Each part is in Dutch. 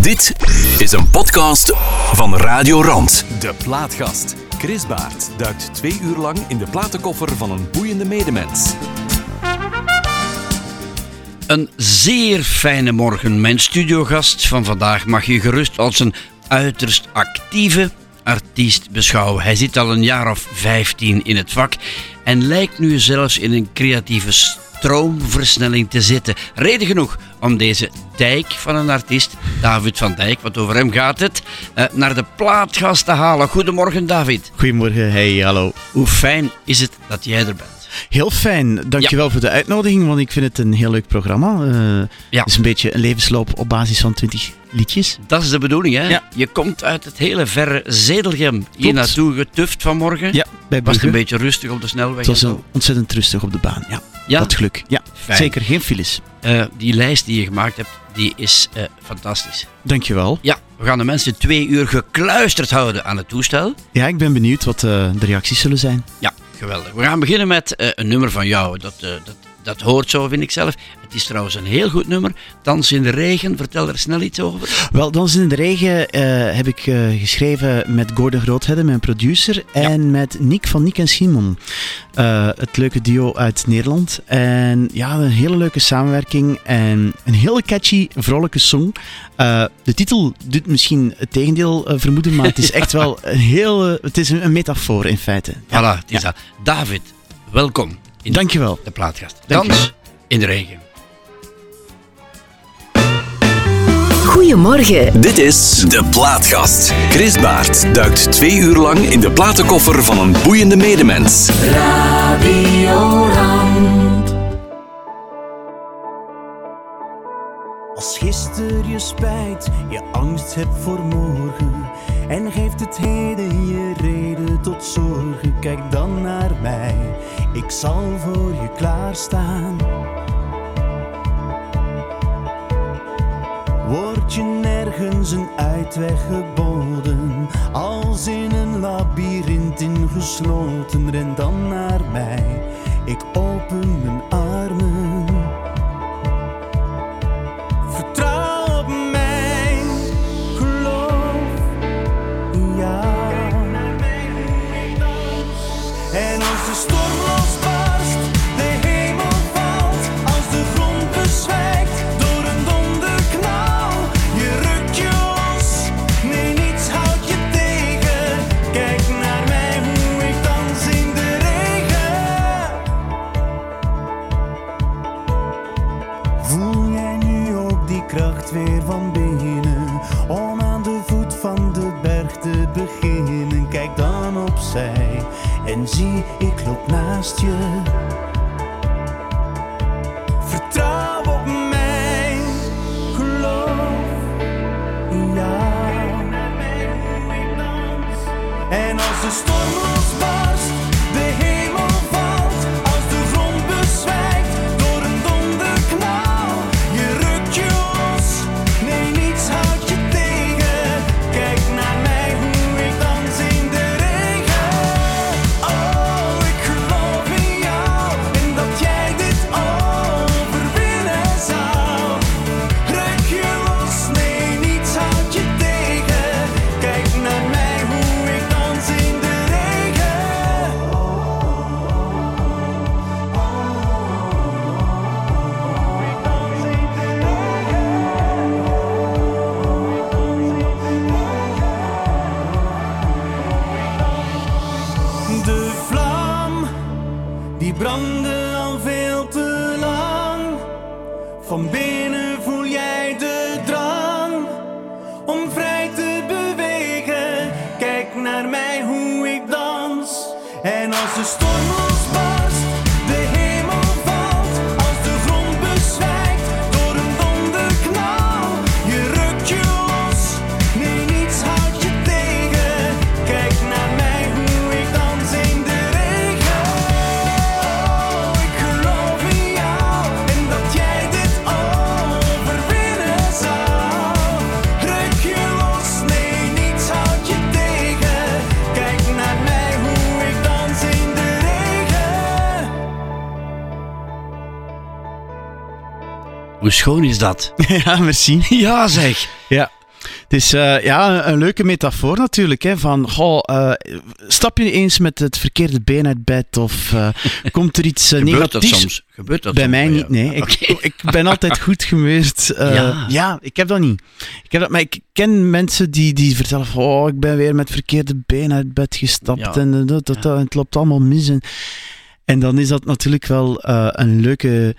Dit is een podcast van Radio Rand. De Plaatgast. Chris Baert duikt twee uur lang in de platenkoffer van een boeiende medemens. Een zeer fijne morgen. Mijn studiogast van vandaag mag je gerust als een uiterst actieve artiest beschouwen. Hij zit al een jaar of 15 in het vak en lijkt nu zelfs in een creatieve stroomversnelling te zitten. Reden genoeg om deze dijk van een artiest, David van Dijk, wat over hem gaat het, eh, naar de plaatgast te halen. Goedemorgen, David. Goedemorgen, hey, hallo. Hoe fijn is het dat jij er bent? Heel fijn. Dankjewel voor de uitnodiging, want ik vind het een heel leuk programma. Eh, Ja. Het is een beetje een levensloop op basis van 20 liedjes. Dat is de bedoeling, hè? Ja. Je komt uit het hele verre Zedelgem hier naartoe getuft vanmorgen. Ja, bij Was het een beetje rustig op de snelweg? Het was zo? ontzettend rustig op de baan. Ja, Ja? dat geluk. Ja, Fijn. zeker. Geen files. Eh, die lijst die je gemaakt hebt, die is eh, fantastisch. Dankjewel. Ja, we gaan de mensen twee uur gekluisterd houden aan het toestel. Ja, ik ben benieuwd wat de reacties zullen zijn. Ja, geweldig. We gaan beginnen met eh, een nummer van jou. Dat, eh, dat, dat hoort zo, vind ik zelf. Het is trouwens een heel goed nummer. Dans in de regen, vertel er snel iets over. Wel, Dans in de Regen eh, heb ik eh, geschreven met Gordon Groothedde, mijn producer, en met Nick van Nick en Simon. Eh, het leuke duo uit Nederland. En ja, een hele leuke samenwerking en een hele catchy, vrolijke song. De titel doet misschien het tegendeel vermoeden, maar het is echt wel een heel... het is een, een metafoor in feite. Voilà, het is ja. dat. David, welkom in Dankjewel. de plaatgast. Dans in de regen. Goedemorgen. Dit is De Plaatgast. Chris Baert duikt twee uur lang in de platenkoffer van een boeiende medemens. Als gisteren je spijt, je angst hebt voor morgen en geeft het heden je reden tot zorgen. Kijk dan naar mij, ik zal voor je klaarstaan. Word je nergens een uitweg geboden, als in een labyrint ingesloten, ren dan naar mij, ik open mijn armen. Opzij en zie, ik loop naast je. Vertrouw op mij, geloof in jou. En als de storm losbarst, Hoe schoon is dat? ja, merci. Ja, zeg. Ja. Het is uh, ja, een leuke metafoor natuurlijk. Hè, van, goh, uh, stap je eens met het verkeerde been uit bed of uh, komt er iets Gebeurt negatiefs? dat soms? Gebeurt dat Bij soms mij bij niet, jou? nee. Ik, ik ben altijd goed geweest. Ja. ja. ik heb dat niet. Ik heb dat, maar ik ken mensen die, die vertellen van, oh, ik ben weer met het verkeerde been uit bed gestapt Ja. en, dat, dat, dat, het loopt allemaal mis. En, en dan is dat natuurlijk wel een leuke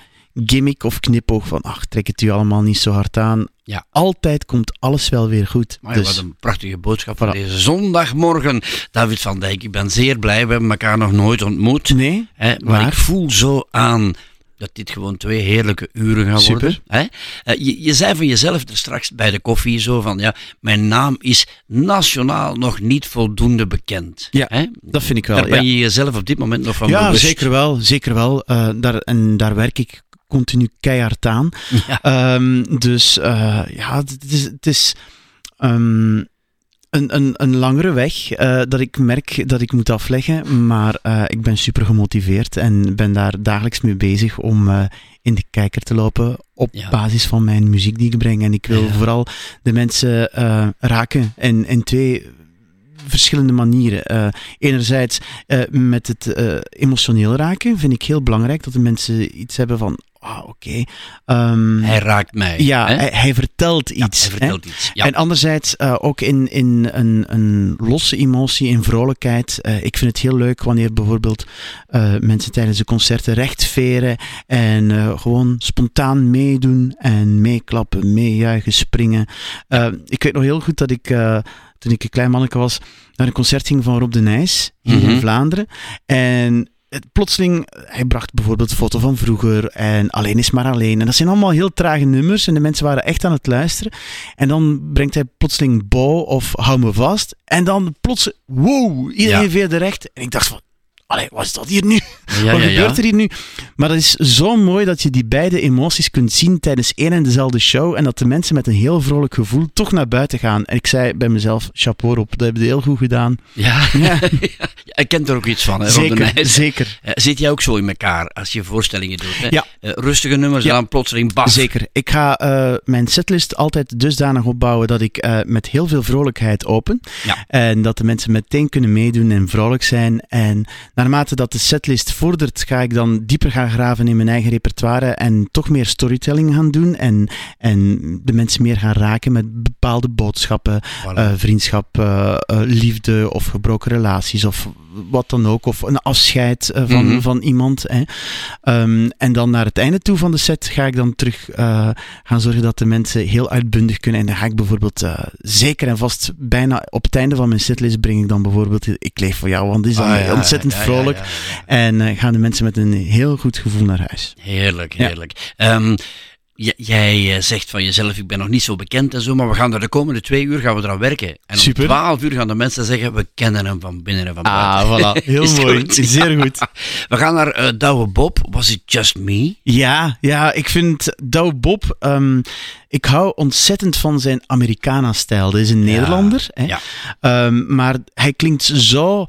gimmick of knipoog van, ach, trek het u allemaal niet zo hard aan. Ja. Altijd komt alles wel weer goed. Maar dus, wat een prachtige boodschap voor Voilà. deze zondagmorgen. David van Dijk, ik ben zeer blij. We hebben elkaar nog nooit ontmoet. nee, Hè, maar Waar? ik voel zo aan dat dit gewoon twee heerlijke uren gaan Super. worden. Hè? Eh, je, je zei van jezelf er straks bij de koffie zo van, ja, mijn naam is nationaal nog niet voldoende bekend. Ja, Hè? dat vind ik wel. Daar ben ja. je jezelf op dit moment nog van Ja, bewust. zeker wel. Zeker wel. Eh, daar, en daar werk ik continu keihard aan. Ja. Ehm, dus eh, ja, het is, het is ehm, een, een, een langere weg eh, dat ik merk dat ik moet afleggen. Maar eh, ik ben super gemotiveerd en ben daar dagelijks mee bezig om in de kijker te lopen op Ja. basis van mijn muziek die ik breng. En ik wil Ja. vooral de mensen raken. En in twee verschillende manieren. Enerzijds met het emotioneel raken vind ik heel belangrijk dat de mensen iets hebben van, ah oké. ehm, Hij raakt mij. ja, hè? hij, hij vertelt Ja, iets. hij hè. vertelt iets. Ja. En anderzijds eh, ook in, in een, een losse emotie, in vrolijkheid. Eh, ik vind het heel leuk wanneer bijvoorbeeld eh, mensen tijdens de concerten rechtveren en gewoon spontaan meedoen en meeklappen, meejuichen, springen. Ik weet nog heel goed dat ik, toen ik een klein manneke was, naar een concert ging van Rob de Nijs hier Mhm. in Vlaanderen. En het, plotseling, hij bracht bijvoorbeeld een foto van vroeger en Alleen is maar alleen. En dat zijn allemaal heel trage nummers en de mensen waren echt aan het luisteren. En dan brengt hij plotseling Bo of Hou me vast. En dan plots, wow, iedereen Ja. veerde recht. En ik dacht van, allee, wat is dat hier nu? ja, wat ja, gebeurt er hier nu? Maar dat is zo mooi dat je die beide emoties kunt zien tijdens één en dezelfde show. En dat de mensen met een heel vrolijk gevoel toch naar buiten gaan. En ik zei bij mezelf, chapeau op, dat hebben je heel goed gedaan. Ja. Ja. Hij kent er ook iets van, hè, zeker, zeker. Eh, Zit jij ook zo in elkaar als je voorstellingen doet? Hè? Ja. Eh, rustige nummers, Ja. dan plotseling baf. Zeker. Ik ga eh, mijn setlist altijd dusdanig opbouwen dat ik met heel veel vrolijkheid open. En dat de mensen meteen kunnen meedoen en vrolijk zijn. En naarmate dat de setlist vordert, ga ik dan dieper gaan graven in mijn eigen repertoire en toch meer storytelling gaan doen. En, en de mensen meer gaan raken met bepaalde boodschappen. Voilà. eh, vriendschap, eh, eh, liefde of gebroken relaties of wat dan ook. Of een afscheid van, Mhm. van iemand. Hè. Ehm, en dan naar het einde toe van de set ga ik dan terug gaan zorgen dat de mensen heel uitbundig kunnen. En dan ga ik bijvoorbeeld zeker en vast bijna op het einde van mijn setlist breng ik dan bijvoorbeeld Ik leef voor jou, want die is dan Ah, ja, ontzettend ja, ja, vrolijk. En eh, gaan de mensen met een heel goed gevoel naar huis. Heerlijk, heerlijk. Ehm, j- jij eh, zegt van jezelf, ik ben nog niet zo bekend en zo, maar we gaan er de komende twee uur gaan we eraan werken. En Super. om twaalf uur gaan de mensen zeggen, we kennen hem van binnen en van buiten. Ah, voilà. Heel mooi. goed? Zeer goed. We gaan naar eh Douwe Bob. Was it just me? Ja, ja, ik vind Douwe Bob. ehm, ik hou ontzettend van zijn Americana-stijl. Dat is een Nederlander. Hè? Ja. Ehm, maar hij klinkt zo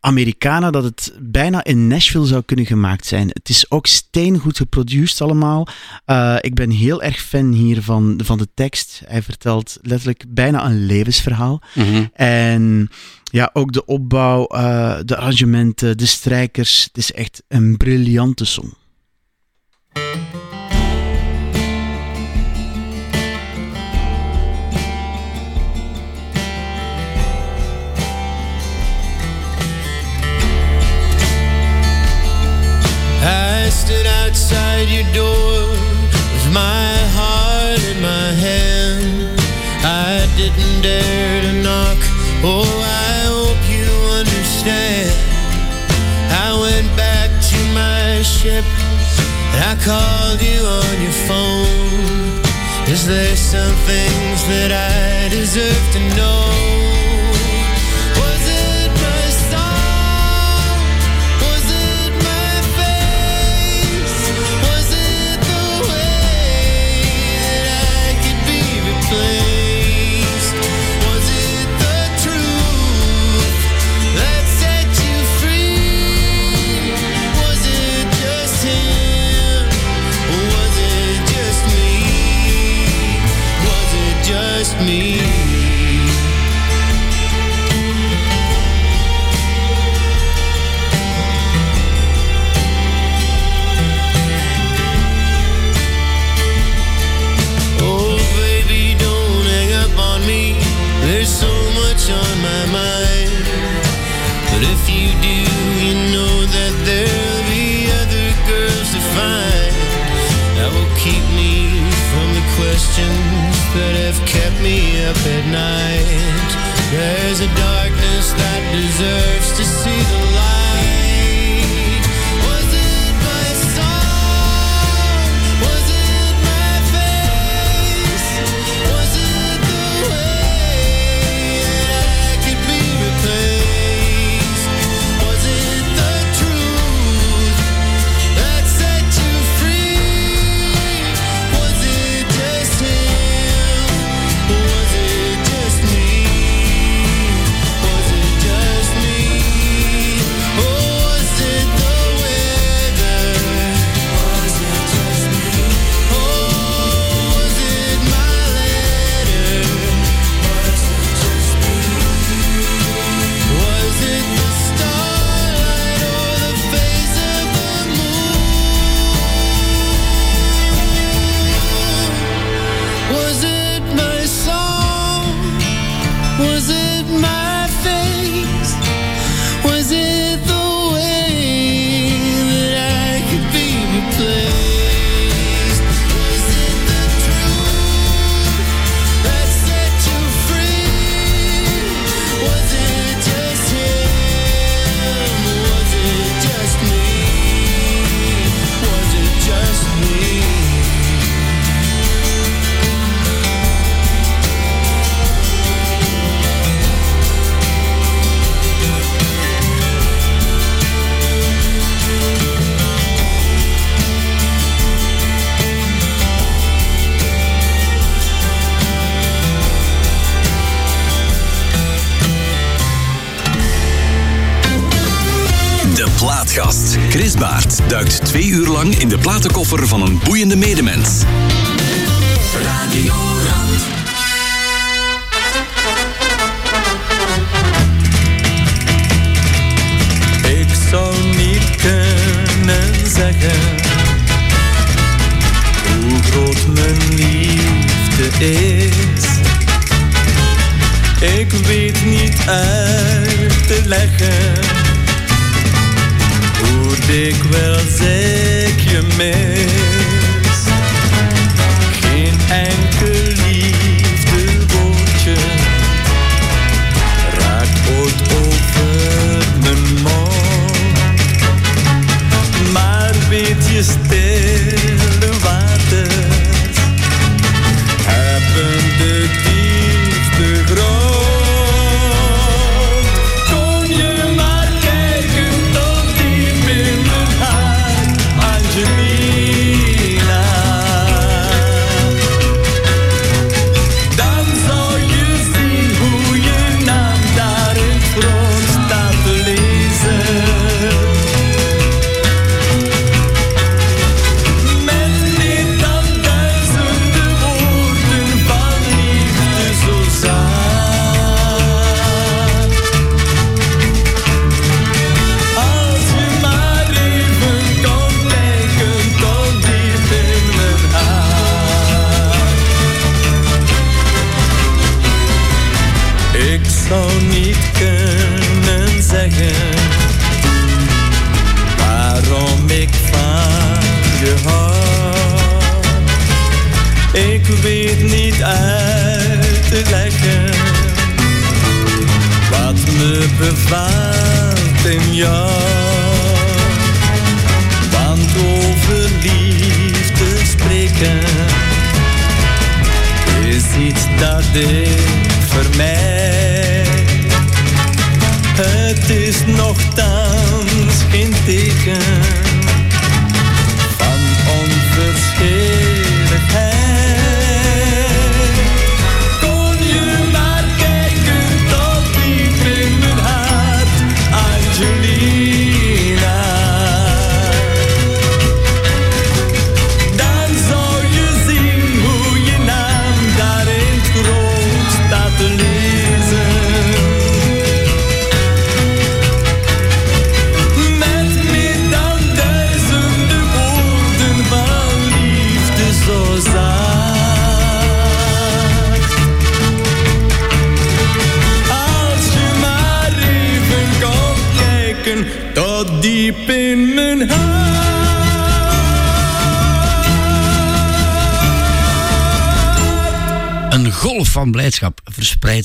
Americana dat het bijna in Nashville zou kunnen gemaakt zijn. Het is ook steengoed geproduceerd allemaal. Eh, ik ben heel erg fan hier van, van de tekst. Hij vertelt letterlijk bijna een levensverhaal. Mhm. En ja, ook de opbouw, eh, de arrangementen, de strijkers. Het is echt een briljante song. Outside your door with my heart in my hand. I didn't dare to knock. Oh, I hope you understand. I went back to my ship and I called you on your phone. Is there some things that I deserve to know? Van een boeiende medemens.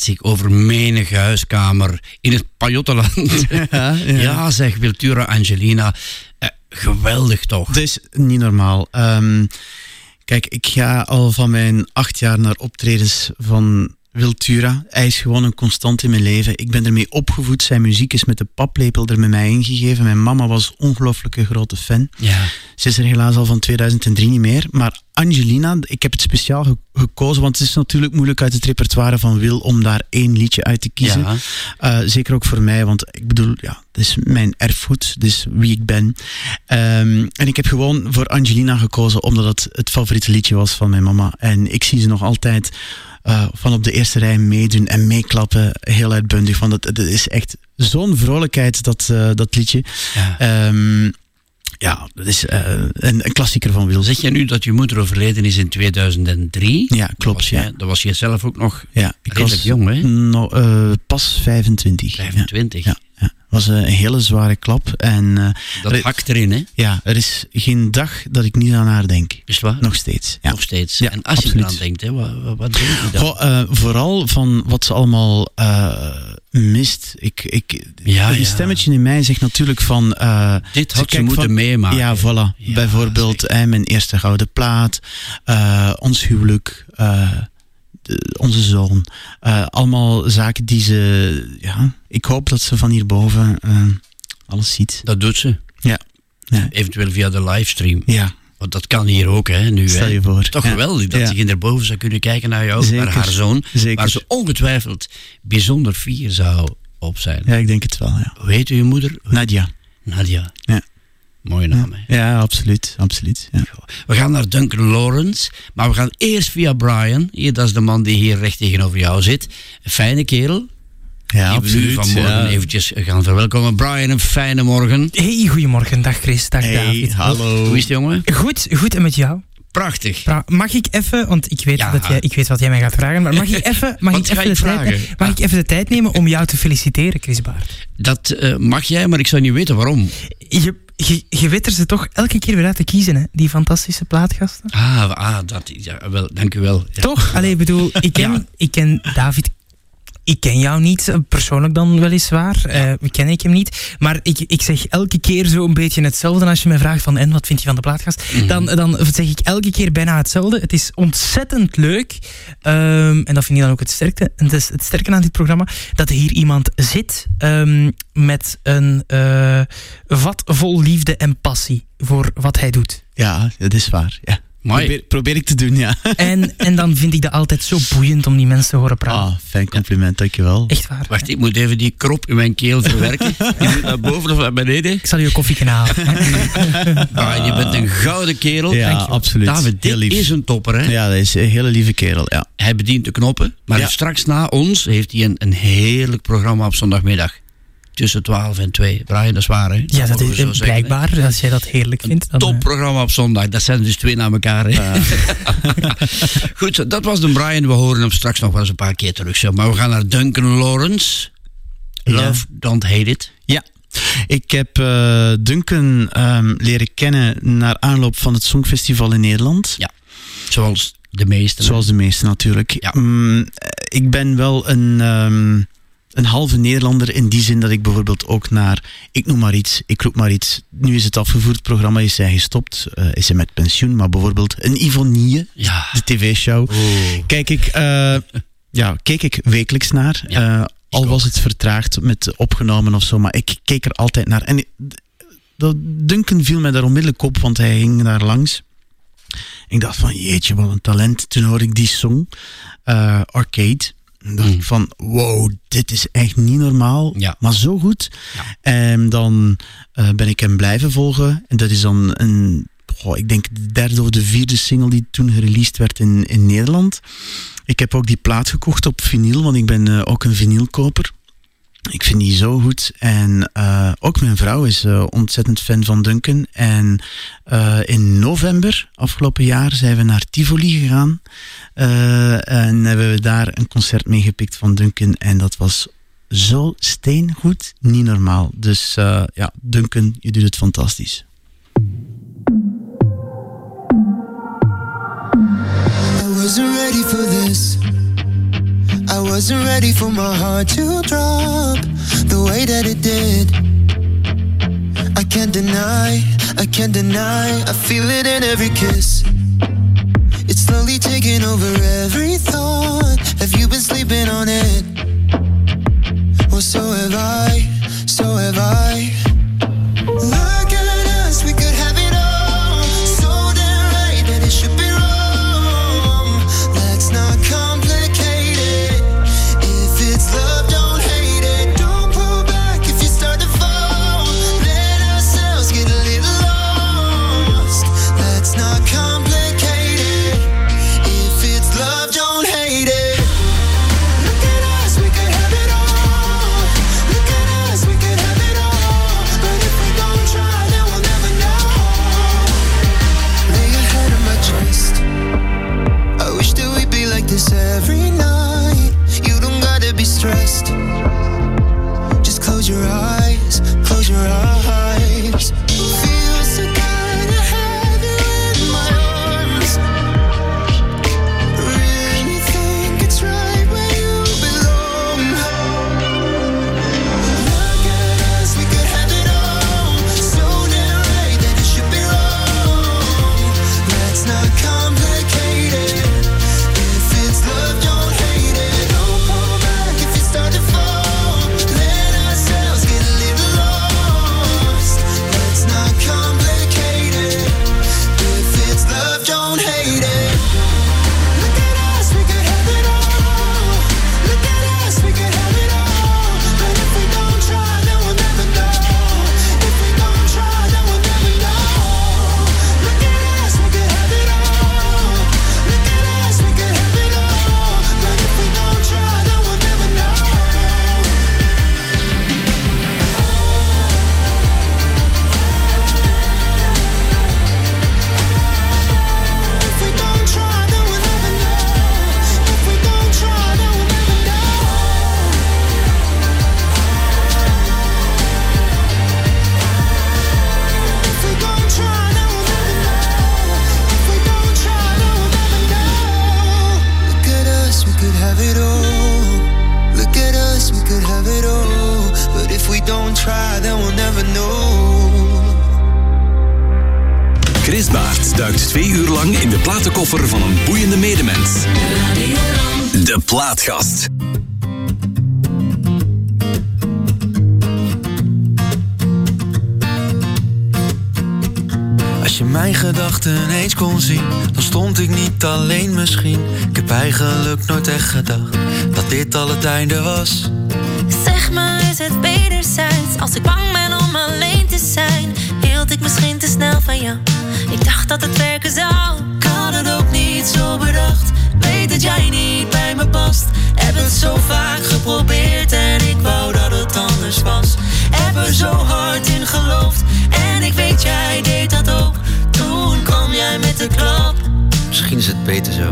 Zich over menige huiskamer in het Pajottenland. Ja, Ja, zeg Wiltura Angelina. Eh, geweldig toch? Dat is niet normaal. Ehm, kijk, ik ga al van mijn acht jaar naar optredens van Wiltura. Hij is gewoon een constant in mijn leven. Ik ben ermee opgevoed. Zijn muziek is met de paplepel er met mij ingegeven. Mijn mama was ongelooflijke grote fan. Ja. Ze is er helaas al van 2003 niet meer. Maar Angelina, ik heb het speciaal ge- gekozen, want het is natuurlijk moeilijk uit het repertoire van Wil om daar één liedje uit te kiezen. Ja. Eh, zeker ook voor mij, want ik bedoel, ja, het is mijn erfgoed, dus wie ik ben. Ehm, en ik heb gewoon voor Angelina gekozen, omdat het het favoriete liedje was van mijn mama. En ik zie ze nog altijd eh, van op de eerste rij meedoen en meeklappen, heel uitbundig. Want het, het is echt zo'n vrolijkheid, dat, eh, dat liedje. Ja. Ehm, ja, dat is eh, een, een klassieker van Wil. Zeg je nu dat je moeder overleden is in 2003? Ja, Dat klopt. was Ja. jij, dat was je zelf ook nog Ja, ik redelijk was jong, hè? nou, eh, pas 25. 25. Ja, ja, ja. Was een hele zware klap. En eh, Dat er- hakt erin, hè? ja, er is geen dag dat ik niet aan haar denk. Is waar? Nog steeds. Ja. Nog steeds. Ja, en als je absoluut. eraan denkt, hè, wat, wat, denk je dan? Goh, eh, vooral van wat ze allemaal eh, mist. Ik, ik, Ja, een ja. stemmetje in mij zegt natuurlijk van... eh, Dit had ze moeten van- meemaken. Ja, voilà. Ja, Bijvoorbeeld hè, mijn eerste gouden plaat, eh, ons huwelijk, eh, onze zoon. Eh, allemaal zaken die ze... Ja, ik hoop dat ze van hierboven eh, alles ziet. Dat doet ze. Ja. Ja. Eventueel via de livestream. Ja, Want dat kan hier ook, hè, nu. stel Hè. je voor. Toch Ja. geweldig dat Ja. ze erboven zou kunnen kijken naar jou, Zeker. naar haar zoon. Zeker. Waar ze ongetwijfeld bijzonder fier zou op zijn. Ja, ik denk het wel, ja. Hoe heet uw moeder? Nadia. Nadia. Ja. Mooie naam, hè. Ja, absoluut. absoluut ja. We gaan naar Duncan Lawrence, maar we gaan eerst via Brian. Hier, dat is de man die hier recht tegenover jou zit. Een fijne kerel. Ja, die we nu vanmorgen ja. eventjes gaan verwelkomen. Brian, een fijne morgen. Hey, goedemorgen. Dag Chris, dag Hey, David. hallo. Hoe is het, jongen? Goed, goed en met jou? Prachtig. Pra- Mag ik even, want ik weet, Ja. dat jij, ik weet wat jij mij gaat vragen, maar mag ik even, mag ik even, ik de, tijd, vragen? mag Ah. ik even de tijd nemen om jou te feliciteren, Chris Baart? Dat eh, mag jij, maar ik zou niet weten waarom. Je, je, je weet er ze toch elke keer weer uit te kiezen, hè? die fantastische plaatgasten. Ah, ah dat, ja, wel, dank u wel. Ja. Toch? Allee, ik bedoel, ik ken, Ja. ik ken David. Ik ken jou niet, eh, persoonlijk dan weliswaar. Eh ken ik hem niet. Maar ik, ik zeg elke keer zo een beetje hetzelfde als je me vraagt van en wat vind je van de plaatgast? Mhm. Dan, dan zeg ik elke keer bijna hetzelfde. Het is ontzettend leuk. Ehm, en dat vind ik dan ook het sterkte. En het is het sterke aan dit programma. Dat hier iemand zit ehm, met een eh, vat vol liefde en passie voor wat hij doet. Ja, dat is waar. Ja. Probeer, probeer ik te doen, ja. En, en dan vind ik dat altijd zo boeiend om die mensen te horen praten. Ah, fijn compliment, dankjewel. Echt waar. Wacht, ik moet even die krop in mijn keel verwerken. Moet naar boven of naar beneden. Ik zal je koffie kunnen halen. Ah, je bent een gouden kerel. Ja, Dankjewel. absoluut. David, Heel dit lief. is een topper, hè? Ja, dat is een hele lieve kerel, ja. Hij bedient de knoppen, maar Ja. straks na ons heeft hij een, een heerlijk programma op zondagmiddag. Tussen 12 en 2. Brian, dat is waar, hè? Ja, dat is zo zeggen, hè? blijkbaar. Als jij dat heerlijk vindt. Dan, eh, Topprogramma op zondag. Dat zijn dus twee naar elkaar. Hè? Goed, zo, dat was de Brian. We horen hem straks nog wel eens een paar keer terug. Zo. Maar we gaan naar Duncan Lawrence. Love, don't hate it. Ja. Ik heb eh, Duncan ehm, leren kennen naar aanloop van het Songfestival in Nederland. Ja, zoals de meeste. Zoals de meeste natuurlijk. Ja. Mm, eh, ik ben wel een, ehm, een halve Nederlander in die zin dat ik bijvoorbeeld ook naar, ik noem maar iets, ik roep maar iets. Nu is het afgevoerd, het programma is hij gestopt, eh, is hij met pensioen, maar bijvoorbeeld een Ivonie, Ja. de tv-show. Kijk ik, eh, ja, keek ik wekelijks naar. Ja, Eh, al was het vertraagd met opgenomen of zo, maar ik keek er altijd naar. En dat Duncan viel mij daar onmiddellijk op, want hij ging daar langs. Ik dacht van, jeetje, wat een talent. Toen hoorde ik die song, eh, Arcade. En dacht Mm. ik van, wow, dit is echt niet normaal, Ja. maar zo goed. Ja. En dan eh, ben ik hem blijven volgen. En dat is dan een, goh, ik denk de derde of de vierde single die toen gereleased werd in, in Nederland. Ik heb ook die plaat gekocht op vinyl, want ik ben eh, ook een vinylkoper. Ik vind die zo goed. En eh, ook mijn vrouw is eh, ontzettend fan van Duncan. En eh, in november afgelopen jaar zijn we naar Tivoli gegaan. en hebben we daar een concert mee gepikt van Duncan. En dat was zo steengoed, niet normaal. Dus ja, Duncan, je doet het fantastisch. I ready for this. I wasn't ready for my heart to drop the way that it did. I can't deny, I can't deny, I feel it in every kiss. It's slowly taking over every thought. Have you been sleeping on it? Well, so have I, so have I. gedachten eens kon zien, dan stond ik niet alleen misschien. Ik heb eigenlijk nooit echt gedacht dat dit al het einde was. Zeg maar, is het wederzijds? Als ik bang ben om alleen te zijn, hield ik misschien te snel van jou. Ik dacht dat het werken zou. Ik had het ook niet zo bedacht. Weet dat jij niet bij me past. Heb het zo vaak geprobeerd en ik wou dat het anders was. Heb er zo hard in geloofd beter zo.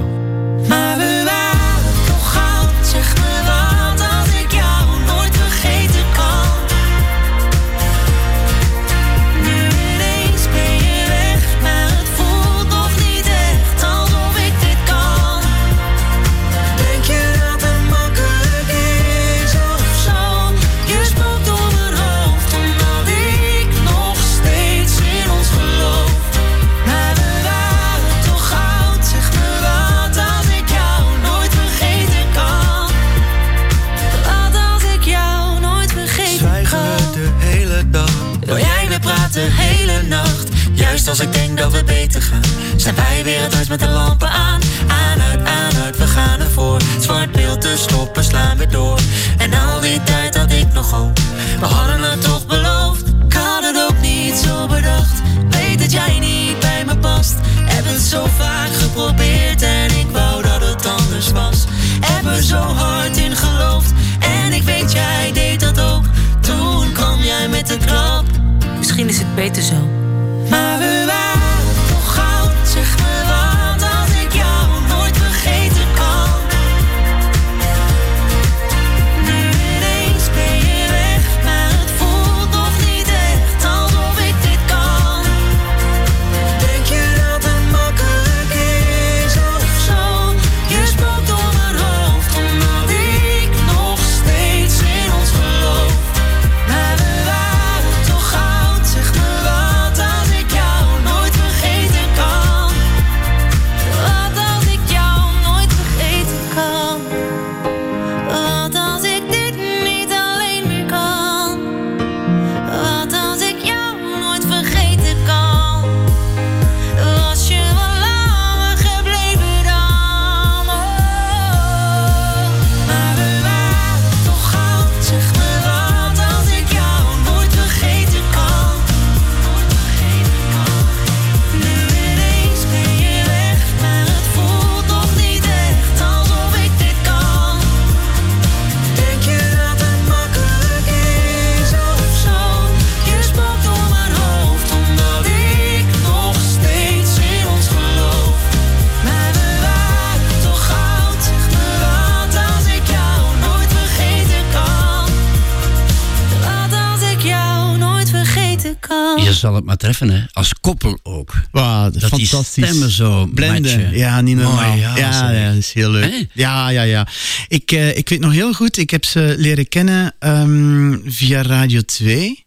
Treffen, hè. Als koppel ook. Wow, Dat die fantastisch. stemmen zo Blenden. matchen. Ja, niet normaal. Mooi, ja, ja, dat is heel leuk. Ja, ja, ja. Ik, eh, ik weet nog heel goed, ik heb ze leren kennen ehm, via Radio 2.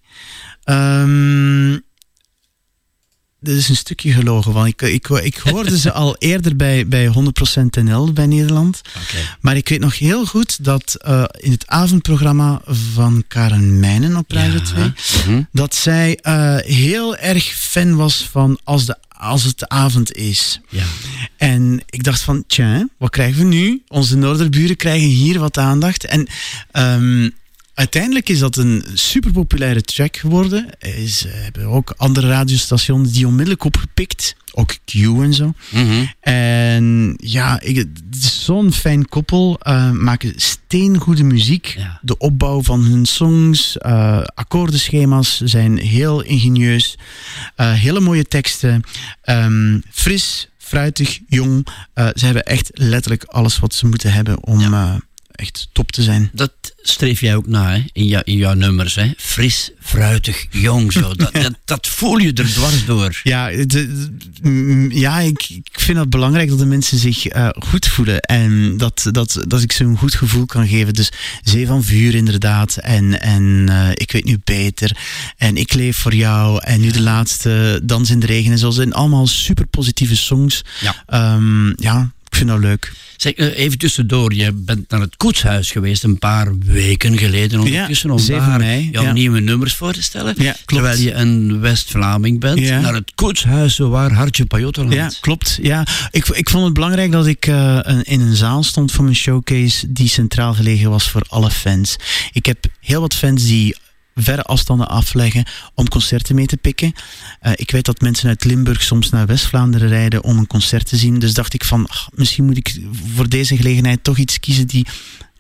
Dit is een stukje gelogen, want ik, ik, ik hoorde ze al eerder bij, bij 100% NL bij Nederland. Maar ik weet nog heel goed dat eh, in het avondprogramma van Karen Mijnen op Radio 2, Mhm. dat zij eh, heel erg fan was van als, de, als het de avond is. Ja. En ik dacht van, tja, wat krijgen we nu? Onze Noorderburen krijgen hier wat aandacht. En ehm, uiteindelijk is dat een superpopulaire track geworden. Is, eh, hebben ook andere radiostations die onmiddellijk opgepikt. Ook Q en zo. Mhm. En ja, zo'n fijn koppel. eh, maken steengoede muziek. Ja. De opbouw van hun songs, eh akkoordenschema's zijn heel ingenieus. Eh, hele mooie teksten. Ehm, fris, fruitig, jong. Ze hebben echt letterlijk alles wat ze moeten hebben om echt top te zijn. Dat streef jij ook na, hè? In, jou, in jouw nummers, hè? Fris, fruitig, jong, zo. Dat, dat, dat voel je er dwars door. Ja, de- de- mm, ja ik, ik vind het belangrijk dat de mensen zich eh, goed voelen. En dat, dat, dat ik ze een goed gevoel kan geven. Dus Zee van Vuur inderdaad. En, en eh, Ik weet nu beter. En Ik leef voor jou. En nu de laatste Dans in de regen. En zo zijn allemaal super positieve songs. Ja. Ehm, ja, ik vind dat leuk. Zeg, eh, even tussendoor, je bent naar het koetshuis geweest een paar weken geleden ondertussen om 7 daar mei, jouw ja. nieuwe nummers voor te stellen. Ja. Terwijl je een West-Vlaming bent, Ja. naar het koetshuis waar Hartje Pajottenland. Ja, klopt. Ja, ik, ik vond het belangrijk dat ik eh, in een zaal stond voor mijn showcase die centraal gelegen was voor alle fans. Ik heb heel wat fans die verre afstanden afleggen om concerten mee te pikken. Eh, ik weet dat mensen uit Limburg soms naar West-Vlaanderen rijden om een concert te zien. Dus dacht ik van, ach, misschien moet ik voor deze gelegenheid toch iets kiezen die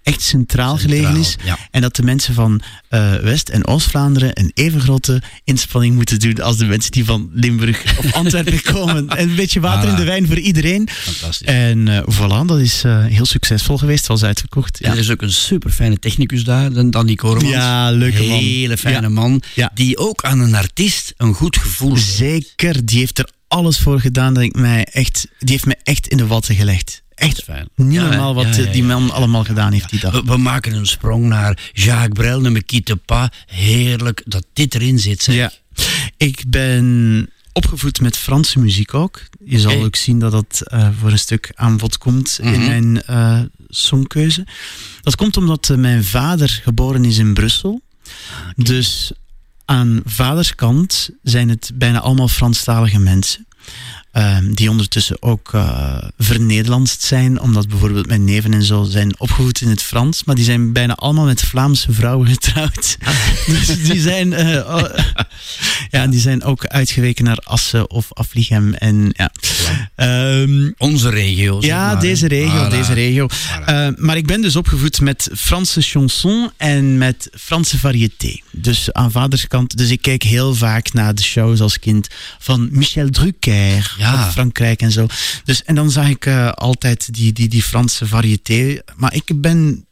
echt centraal, gelegen is. ja. En dat de mensen van eh, West- en Oost-Vlaanderen een even grote inspanning moeten doen als de mensen die van Limburg of Antwerpen komen. En een beetje water in de wijn voor iedereen. Fantastisch. En eh voilà, dat is eh, heel succesvol geweest. Was uitverkocht. En Ja, er is ook een super fijne technicus daar, dan Danny Koremans. Ja, leuke man. Hele fijne Ja. man. Die ook aan een artiest een goed gevoel heeft. Zeker, die heeft er alles voor gedaan dat ik mij echt, die heeft me echt in de watten gelegd. Echt fijn. niet normaal wat eh, die man allemaal gedaan heeft die dag. We, we maken een sprong naar Jacques Brel, Ne me quitte pas. Heerlijk dat dit erin zit. Zeg. Ja. Ik ben opgevoed met Franse muziek ook. Je zal ook zien dat dat eh, voor een stuk aan bod komt in Mhm. mijn eh, songkeuze. Dat komt omdat mijn vader geboren is in Brussel. Dus aan vaderskant zijn het bijna allemaal Franstalige mensen. Ehm, die ondertussen ook eh vernederlandst zijn, omdat bijvoorbeeld mijn neven en zo zijn opgevoed in het Frans, maar die zijn bijna allemaal met Vlaamse vrouwen getrouwd. dus die zijn, eh, oh, ja, die zijn ook uitgeweken naar Assen of Aflichem. En, ja. Ehm, Onze regio. ja, maar, deze regio, Voilà. deze regio. Voilà. Eh, maar ik ben dus opgevoed met Franse chanson en met Franse variété. Dus aan vaderskant. Dus ik kijk heel vaak naar de shows als kind van Michel Drucker Ja. Uit Frankrijk en zo. Dus, en dan zag ik eh, altijd die, die, die Franse variété. Maar ik ben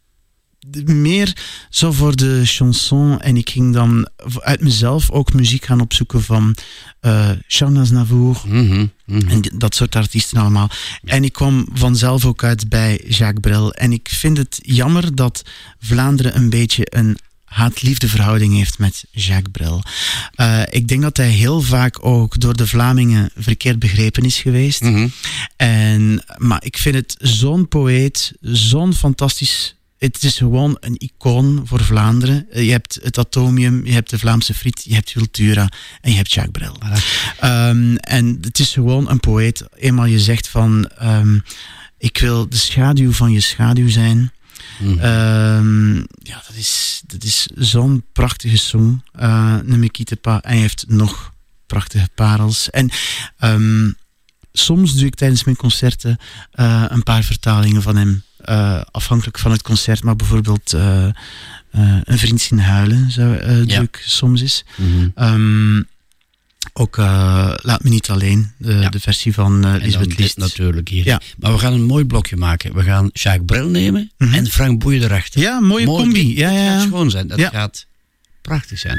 meer zo voor de chanson en ik ging dan uit mezelf ook muziek gaan opzoeken van eh Charles Aznavour, Mhm, mhm. en dat soort artiesten allemaal. En ik kwam vanzelf ook uit bij Jacques Brel. En ik vind het jammer dat Vlaanderen een beetje een haat-liefde verhouding heeft met Jacques Brel. Eh, ik denk dat hij heel vaak ook door de Vlamingen verkeerd begrepen is geweest. Mhm. En, maar ik vind het zo'n poëet, zo'n fantastisch. Het is gewoon een icoon voor Vlaanderen. Eh, Je hebt het Atomium, je hebt de Vlaamse Friet, je hebt Cultura en je hebt Jacques Brel. Ehm, en het is gewoon een poëet. Eenmaal je zegt van, ehm, ik wil de schaduw van je schaduw zijn. Mhm. Ehm, ja, dat is, dat is zo'n prachtige song. eh Ne me quitte pas. En hij heeft nog prachtige parels. En ehm, soms doe ik tijdens mijn concerten eh, een paar vertalingen van hem. eh, afhankelijk van het concert. Maar bijvoorbeeld eh, eh, Een vriend zien huilen zou, eh, doe ik soms eens. Ehm, ook eh, Laat me niet alleen. De, Ja. de versie van eh En dan Lisbeth List. natuurlijk hier. Ja. Maar we gaan een mooi blokje maken. We gaan Jacques Brel nemen Mhm. en Frank Boeien erachter. Ja, mooie Mooi. combi. Ja, Dat ja, gaat ja. schoon zijn. Dat gaat prachtig zijn.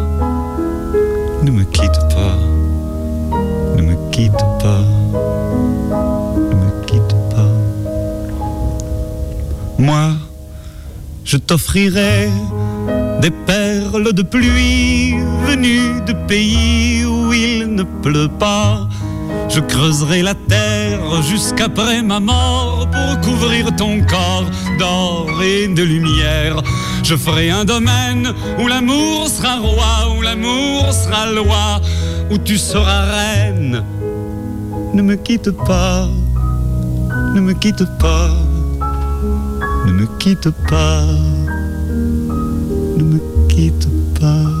ne me quitte pas, ne me quitte pas, ne me quitte pas. Moi, je t'offrirai des perles de pluie venues de pays où il ne pleut pas. Je creuserai la terre jusqu'après ma mort pour couvrir ton corps d'or et de lumière. Je ferai un domaine où l'amour sera roi, où l'amour sera loi, où tu seras reine. Ne me quitte pas, ne me quitte pas, ne me quitte pas, ne me quitte pas.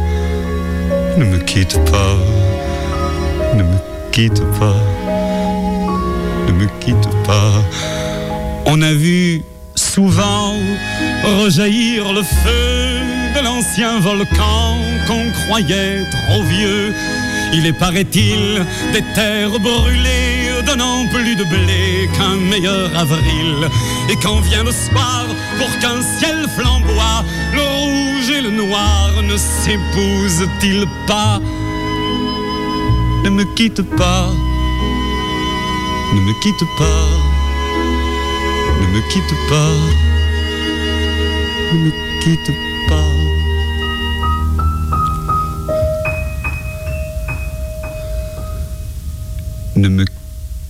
ne me quitte pas, ne me quitte pas ne me quitte pas. On a vu souvent rejaillir le feu de l'ancien volcan qu'on croyait trop vieux. Il est, paraît-il, des terres brûlées, donnant plus de blé qu'un meilleur avril. Et quand vient le soir, pour qu'un ciel flamboie, le noir ne s'épousent-ils pas? Ne me quitte pas, ne me quitte pas, ne me quitte pas, ne me quitte pas. Ne me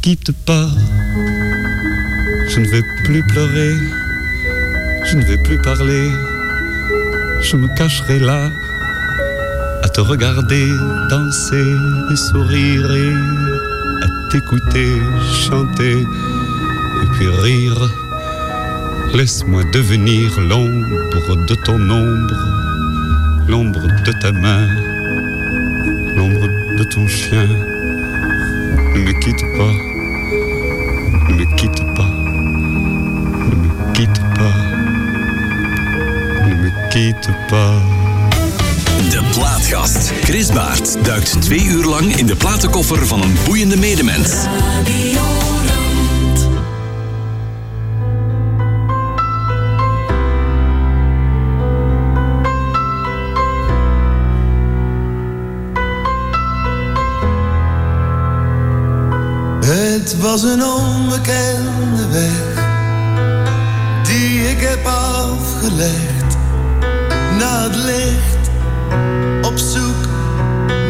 quitte pas, je ne vais plus pleurer, je ne vais plus parler, je me cacherai là à te regarder danser et sourire et t'écouter chanter et puis rire. Laisse-moi devenir l'ombre de ton ombre, l'ombre de ta main, l'ombre de ton chien. Ne me quitte pas, ne me quitte pas, quitte pas. De Plaatgast. Chris Baert duikt twee uur lang in de platenkoffer van een boeiende medemens. Het was een onbekende weg die ik heb afgelegd licht op zoek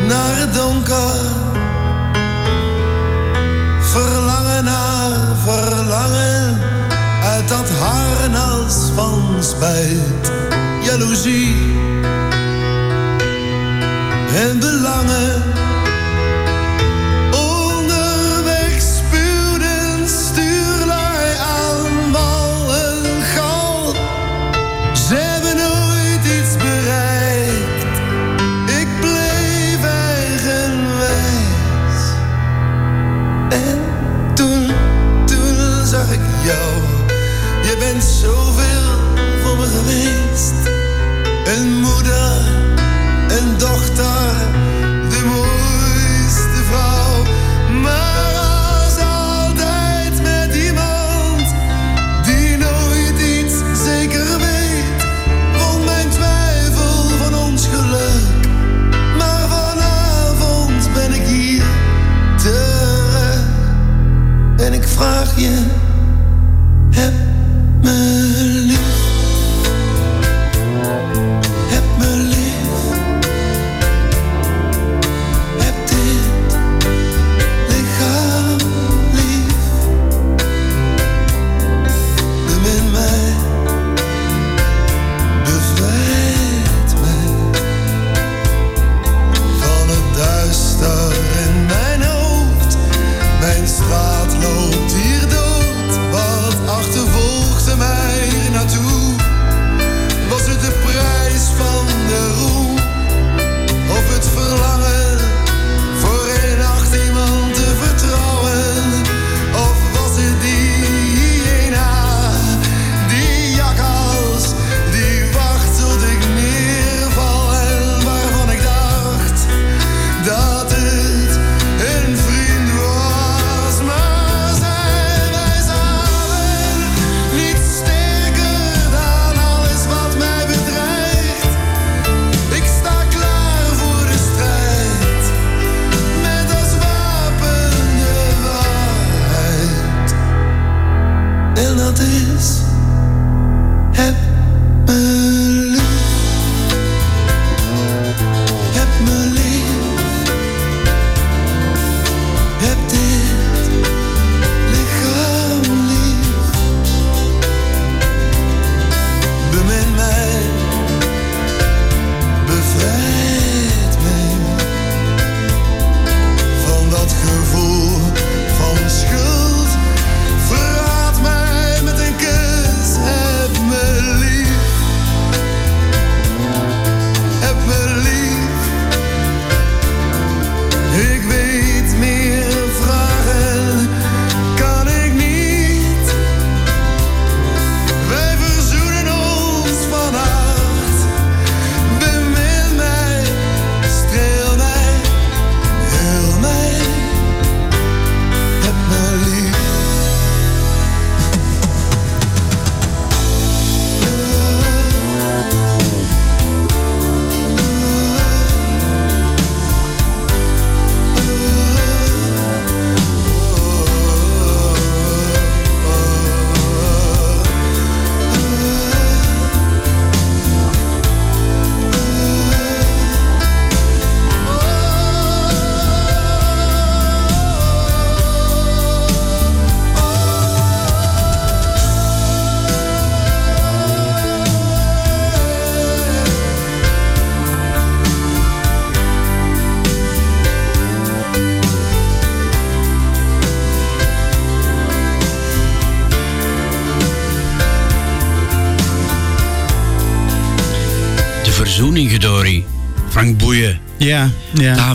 naar het donker. Verlangen naar verlangen uit dat harnas van spijt, jaloezie en belangen.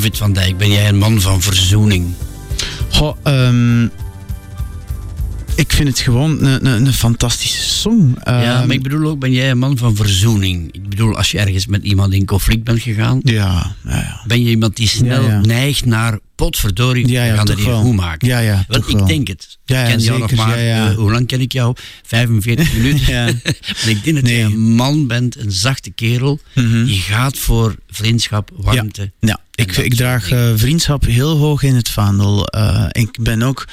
David van Dijk, ben jij een man van verzoening? Goh, ehm, ik vind het gewoon een, een, een fantastische song. ja, Ehm, maar ik bedoel ook, ben jij een man van verzoening? Ik bedoel, als je ergens met iemand in conflict bent gegaan, ja, ja. Ben je iemand die snel Ja, ja. neigt naar potverdorie, Ja, ja, we gaan dat hier wel. goed maken. Ja, ja, Want ik wel. denk het. Ik ja, ken jou nog maar, ja, ja. eh, hoe lang ken ik jou? 45 minuten. Maar ik denk dat Nee. jij een man bent, een zachte kerel, Mhm. die gaat voor vriendschap, warmte. Ja, ik, ik draag eh, vriendschap heel hoog in het vaandel. Eh, ik ben ook,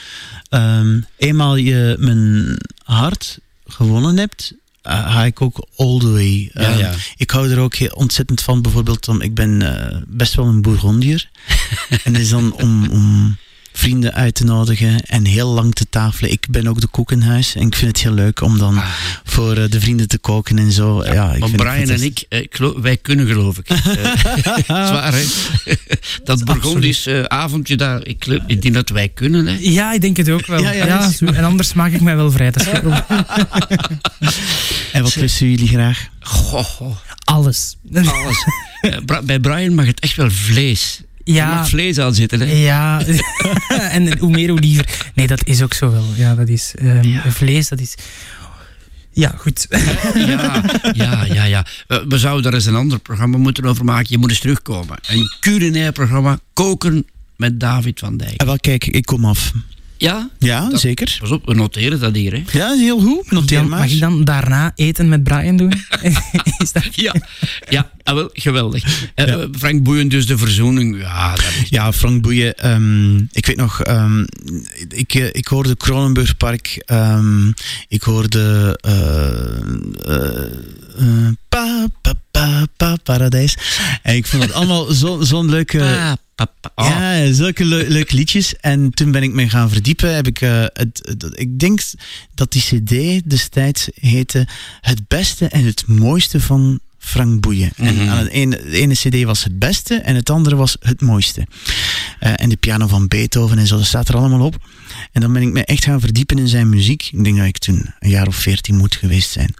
ehm, eenmaal je mijn hart gewonnen hebt, ga ik ook all the way. Ja, Ehm, ja. Ik hou er ook ontzettend van, bijvoorbeeld, om, ik ben eh, best wel een Bourgondier. en is dan om, om vrienden uit te nodigen en heel lang te tafelen. Ik ben ook de kok in huis en ik vind het heel leuk om dan voor eh, de vrienden te koken en zo. Ja, ik Maar vind het Brian en ik, eh, ik geloof- wij kunnen geloof ik. Eh, Zwaar hè? dat Burgondisch avondje daar, ik, geloof- ik denk dat wij kunnen hè. Ja, ik denk het ook wel. Ja, Ja, ja. En anders maak ik mij wel vrij. Dat is. En wat lusten jullie graag? Goh, goh, Alles. alles. Bij Brian mag het echt wel vlees. Er Ja, mag vlees aan zitten hè. Ja, en hoe meer hoe liever. Nee, dat is ook zo wel. Ja, dat is ehm, Ja. vlees, dat is. Ja, goed. Ja, ja, ja, ja. Eh, We zouden daar eens een ander programma moeten over maken. Je moet eens terugkomen. Een culinair programma, koken met David van Dijk. Ah, wel, kijk, ik kom af. Ja? Ja, Dat- zeker. Pas op, we noteren dat hier hè. Ja, heel goed. Noteer Dan, maar. mag ik dan daarna eten met Brian doen? is dat... Ja, ja ah, wel, geweldig. Eh, Ja. Frank Boeien, dus de verzoening. Ja, dat is Ja, Frank Boeien. ehm, ik weet nog, ehm, ik, eh, ik hoorde Kronenburgpark. ehm, ik hoorde eh, pa, pa, pa, pa, Paradijs. En ik vond het allemaal zo- zo'n leuke... Pa, pa, pa. Oh, Ja, zulke leu- leuke liedjes. En toen ben ik me gaan verdiepen. Heb ik, eh, het, het- ik denk dat die CD destijds heette Het beste en het mooiste van Frank Boeien. En Mhm. aan het ene, de ene CD was het beste en het andere was het mooiste. Eh, en de piano van Beethoven en zo, dat staat er allemaal op. En dan ben ik me echt gaan verdiepen in zijn muziek. Ik denk dat ik toen een jaar of veertien moet geweest zijn.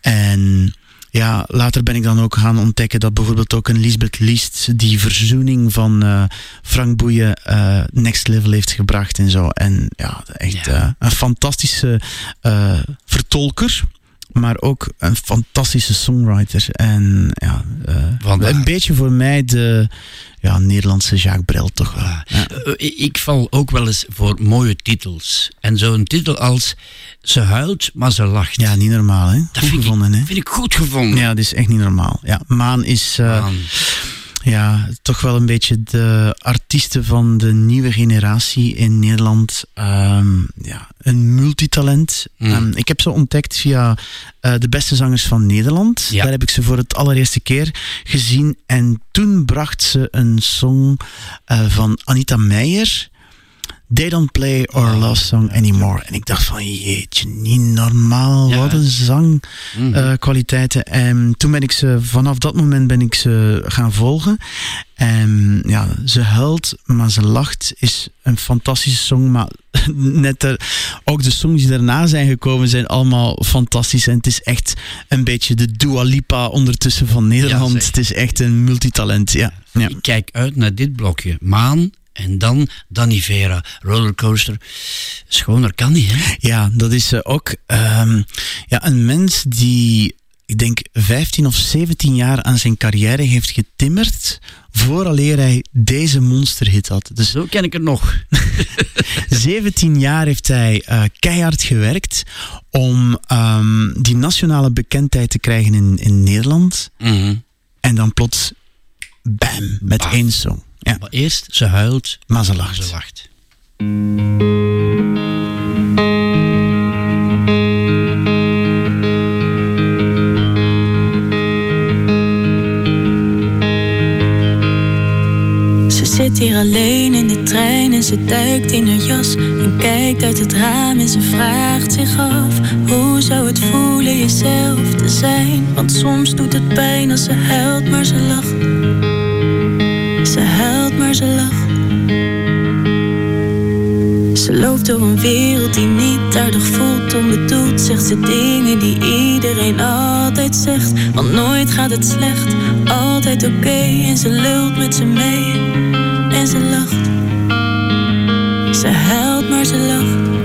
En ja, later ben ik dan ook gaan ontdekken dat bijvoorbeeld ook een Lisbeth Liest die verzoening van eh, Frank Boeien eh, next level heeft gebracht en zo. En ja, echt Ja. eh, een fantastische vertolker. Maar ook een fantastische songwriter. En ja, Vandaar. een beetje voor mij de ja, Nederlandse Jacques Brel toch wel. Ja. Ik val ook wel eens voor mooie titels. En zo'n titel als Ze huilt, maar ze lacht. Ja, niet normaal hè. dat Goed vind gevonden ik, hè. vind ik goed gevonden. Ja, dat is echt niet normaal. Ja, Maan is... eh. Ja, toch wel een beetje de artiesten van de nieuwe generatie in Nederland. Ehm, ja, een multitalent. Mm. Ehm, ik heb ze ontdekt via eh, de beste zangers van Nederland. Ja. Daar heb ik ze voor het allereerste keer gezien. En toen bracht ze een song eh, van Anita Meijer. They don't play our love song anymore. En ik dacht van, jeetje, niet normaal. Ja, Wat een zang Mhm. eh. En toen ben ik ze, vanaf dat moment ben ik ze gaan volgen. En ja, ze huilt, maar ze lacht. Is een fantastische song. Maar net er, ook de songs die daarna zijn gekomen zijn allemaal fantastisch. En het is echt een beetje de Dua Lipa ondertussen van Nederland. het is echt een multitalent. Ja. ja. Ik kijk uit naar dit blokje. Maan en dan Danny Vera, Rollercoaster. Schoner kan niet, hè? Ja, dat is eh, ook ehm, ja, een mens die, ik denk, 15 of 17 jaar aan zijn carrière heeft getimmerd. Vooraleer hij deze monsterhit had. Dus Zo ken ik het nog. 17 jaar heeft hij eh, keihard gewerkt om ehm, die nationale bekendheid te krijgen in, in Nederland. Mhm. En dan plots, bam, met één song. Ja, Maar eerst, ze huilt, maar ze maar lacht. ze wacht. Ze zit hier alleen in de trein en ze duikt in haar jas en kijkt uit het raam en ze vraagt zich af hoe zou het voelen jezelf te zijn? Want soms doet het pijn als ze huilt, maar ze lacht. Ze lacht. Ze loopt door een wereld die niet aardig voelt, onbedoeld zegt ze dingen die iedereen altijd zegt. Want nooit gaat het slecht, altijd oké en ze lult met ze mee en ze lacht. Ze huilt, maar ze lacht.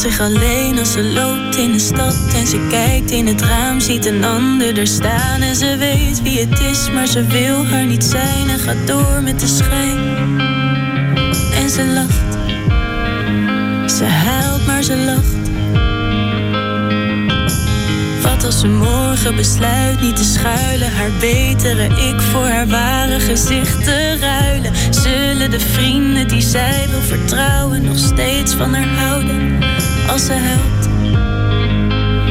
Zich alleen als ze loopt in de stad en ze kijkt in het raam, ziet een ander er staan en ze weet wie het is, maar ze wil haar niet zijn en gaat door met de schijn. En ze lacht, ze huilt, maar ze lacht. Wat als ze morgen besluit niet te schuilen, haar betere ik voor haar ware gezicht te ruilen? Zullen de vrienden die zij wil vertrouwen nog steeds van haar houden? Als ze huilt,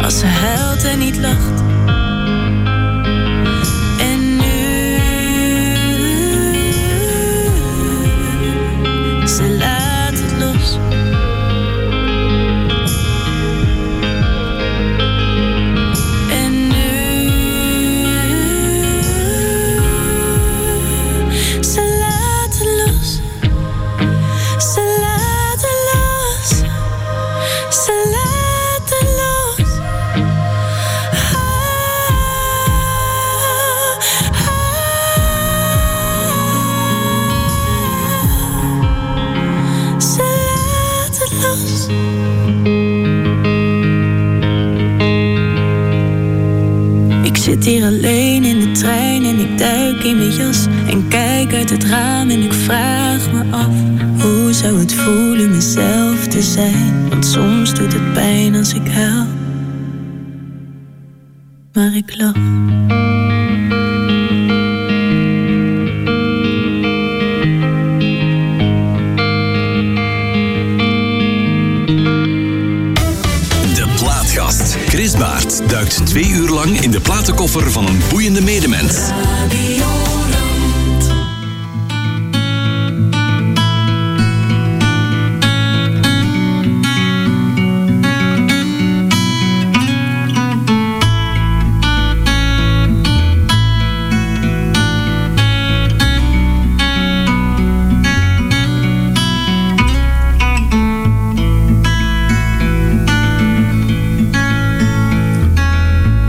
als ze huilt en niet lacht. Want soms doet het pijn als ik huil,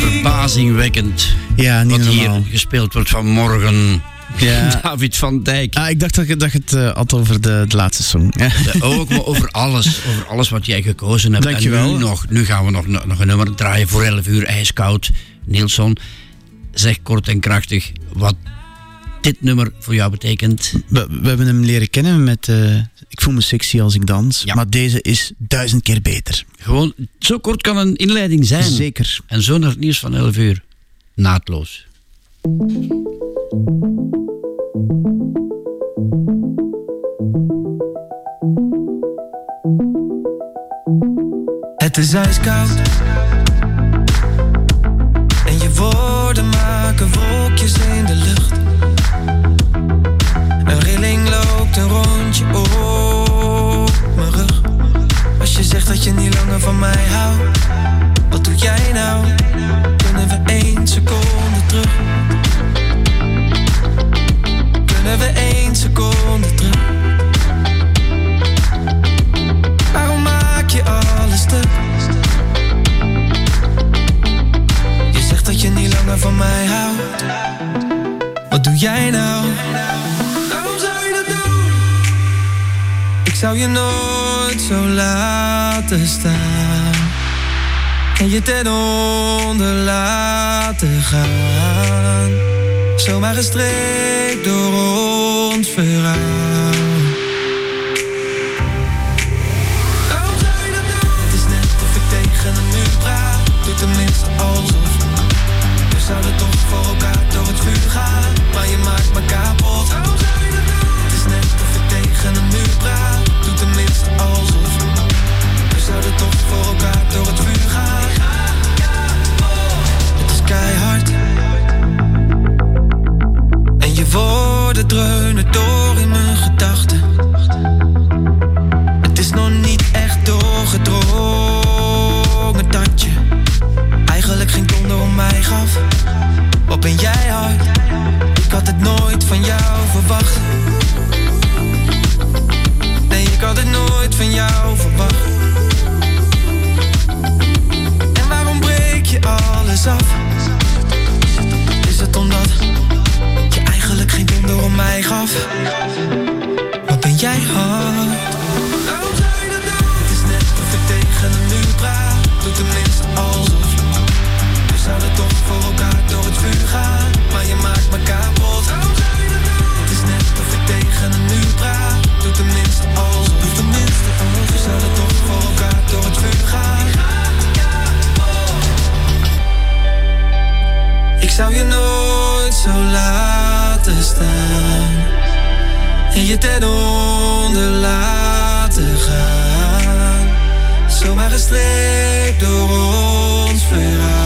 Verbazingwekkend. Ja, niet wat hier gespeeld wordt vanmorgen. Ja. David van Dijk. Ah, ik dacht dat je, dat je het eh, had over de, de laatste song. Ja. Ja, Ook maar over alles, over alles wat jij gekozen hebt. Dankjewel. En nu, nog, nu gaan we nog, nog een nummer draaien voor 11 uur ijskoud. Nielson, zeg kort en krachtig wat dit nummer voor jou betekent. We, we hebben hem leren kennen met eh, Ik voel me sexy als ik dans. Maar deze is duizend keer beter. Gewoon, zo kort kan een inleiding zijn. Zeker. En zo naar het nieuws van 11 uur. Naadloos. Het is ijskoud En je woorden maken wolkjes in de lucht dat je niet langer van mij houdt Wat doe jij nou? Kunnen we één seconde terug? Kunnen we één seconde terug? Waarom maak je alles stuk? Je zegt dat je niet langer van mij houdt. Wat doe jij nou? Waarom zou je dat doen? Ik zou je nooit zo laten staan. En je ten onder laten gaan. Zomaar gestreept door ons verhaal. Waarom zou je doen? Het is net of ik tegen een muur praat. Doe tenminste alsof. We zouden toch voor elkaar door het vuur gaan. Maar je maakt me kapot. Zou je nooit zo laten staan. En je ten onder laten gaan. Zomaar gestreept door ons verhaal.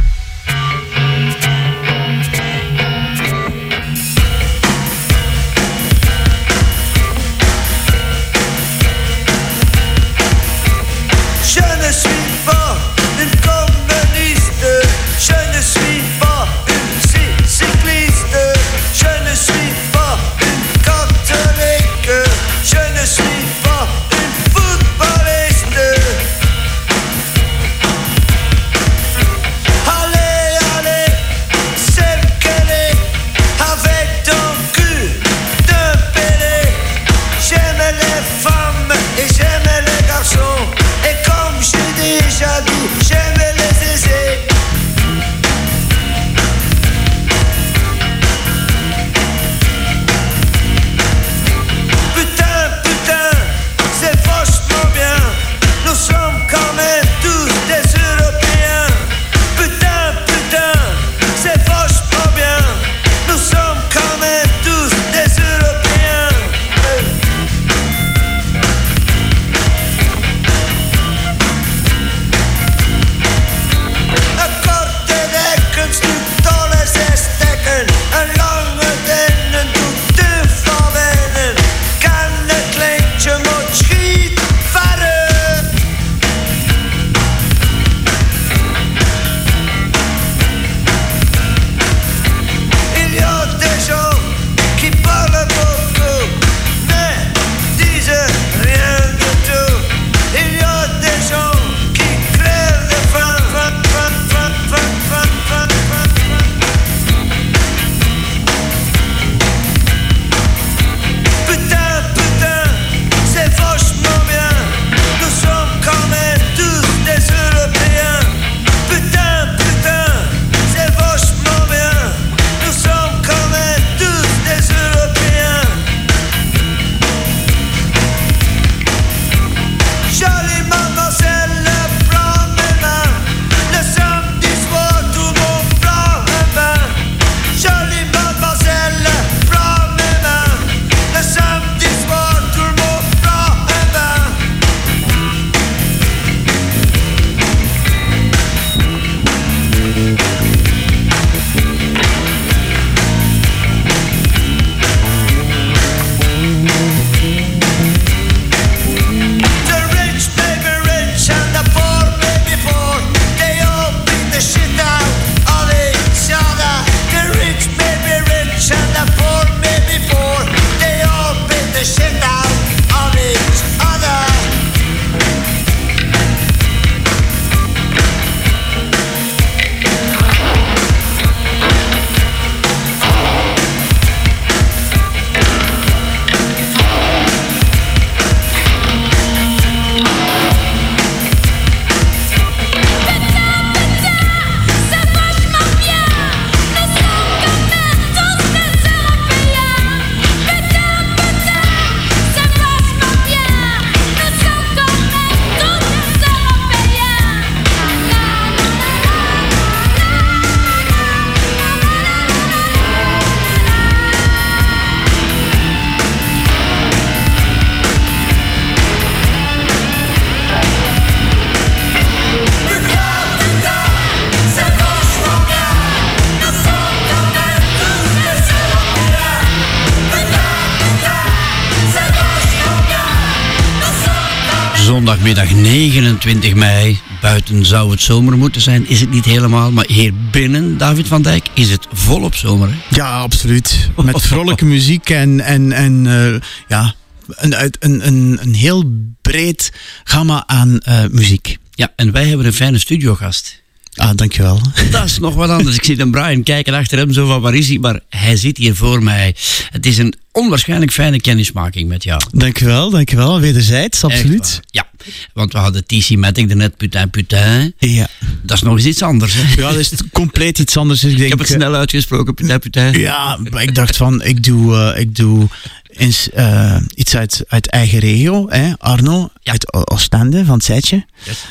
29 mei. Buiten zou het zomer moeten zijn. Is het niet helemaal. Maar hier binnen, David van Dijk, is het volop zomer. Hè? Ja, absoluut. Met vrolijke muziek en, en, en eh, ja, een, een, een, een heel breed gamma aan eh, muziek. Ja, en wij hebben een fijne studiogast. Ah, dankjewel. Dat is nog wat anders. Ik zie een Brian kijken achter hem, zo van waar is hij? Maar hij zit hier voor mij. Het is een onwaarschijnlijk fijne kennismaking met jou. Dankjewel, dankjewel. Wederzijds, absoluut. Ja, want we hadden TC Matic daarnet, putain, putain. Ja. Dat is nog eens iets anders. Hè? Ja, dat is compleet iets anders. Dus ik, denk, Ik heb het snel uitgesproken, putain, putain. Ja, maar ik dacht van, ik doe, eh, ik doe eens, eh, iets uit, uit eigen regio. Hè? Arno, uit O- Oostende, van het Zijtje.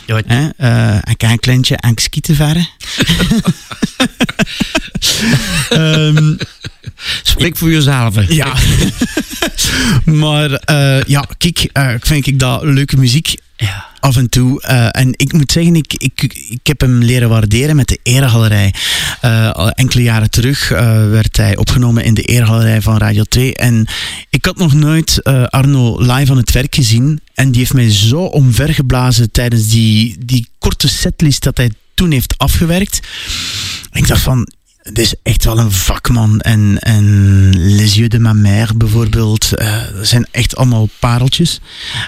Ja, Hè? Eh, een klein kleintje aan skieten varen. Ehm, Spreek voor jezelf. Ja. maar eh, ja, kijk, eh, vind ik dat leuke muziek Af en toe. eh, en ik moet zeggen, ik, ik, ik heb hem leren waarderen met de Eregalerij. Al enkele jaren terug werd hij opgenomen in de Eregalerij van Radio 2. En ik had nog nooit Arno live aan het werk gezien. En die heeft mij zo omvergeblazen tijdens die, die korte setlist dat hij toen heeft afgewerkt. Ik dacht van, het is echt wel een vakman. En, en Les Yeux de ma mère bijvoorbeeld. eh, zijn echt allemaal pareltjes.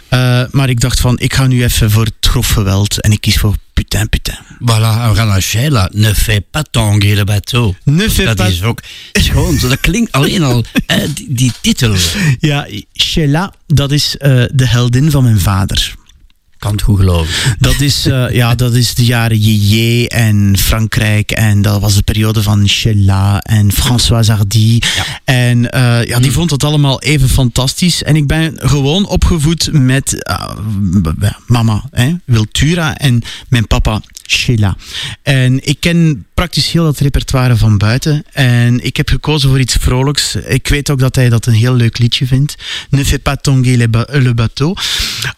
Eh, maar ik dacht van, ik ga nu even voor het grof geweld. En ik kies voor putain, putain. Voilà, Sheila. Ne fais pas tanguer le bateau. Ne fais dat pas- is ook schoon. Dat klinkt alleen al, die, die titel. Ja, Sheila, dat is eh, de heldin van mijn vader. Kan het goed geloven. Dat is, eh, ja, dat is de jaren JJ en Frankrijk. En dat was de periode van Sheila en François Hardy. En eh, ja, die vond het allemaal even fantastisch. En ik ben gewoon opgevoed met eh, mama, hè, Wiltura, en mijn papa, Sheila. En ik ken praktisch heel dat repertoire van buiten. En ik heb gekozen voor iets vrolijks. Ik weet ook dat hij dat een heel leuk liedje vindt. Ne fais pas tanguer le, ba- le bateau.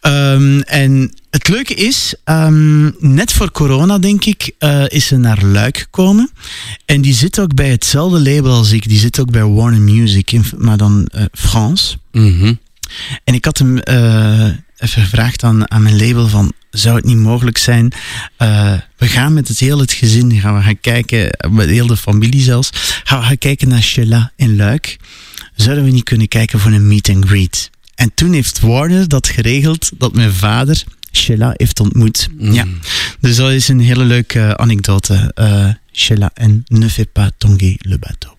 Ehm, en het leuke is, ehm, net voor corona denk ik, eh, is ze naar Luik gekomen. En die zit ook bij hetzelfde label als ik. Die zit ook bij Warner Music, in, maar dan eh France. En ik had hem eh, even gevraagd aan, aan mijn label van, zou het niet mogelijk zijn, eh, we gaan met het heel het gezin, gaan we gaan kijken, met heel de familie zelfs, gaan we gaan kijken naar Sheila in Luik. Zouden we niet kunnen kijken voor een meet and greet? En toen heeft Warner dat geregeld dat mijn vader Sheila heeft ontmoet. Ja. Dus dat is een hele leuke eh, anekdote. eh Sheila en Ne fais pas tanguer le bateau.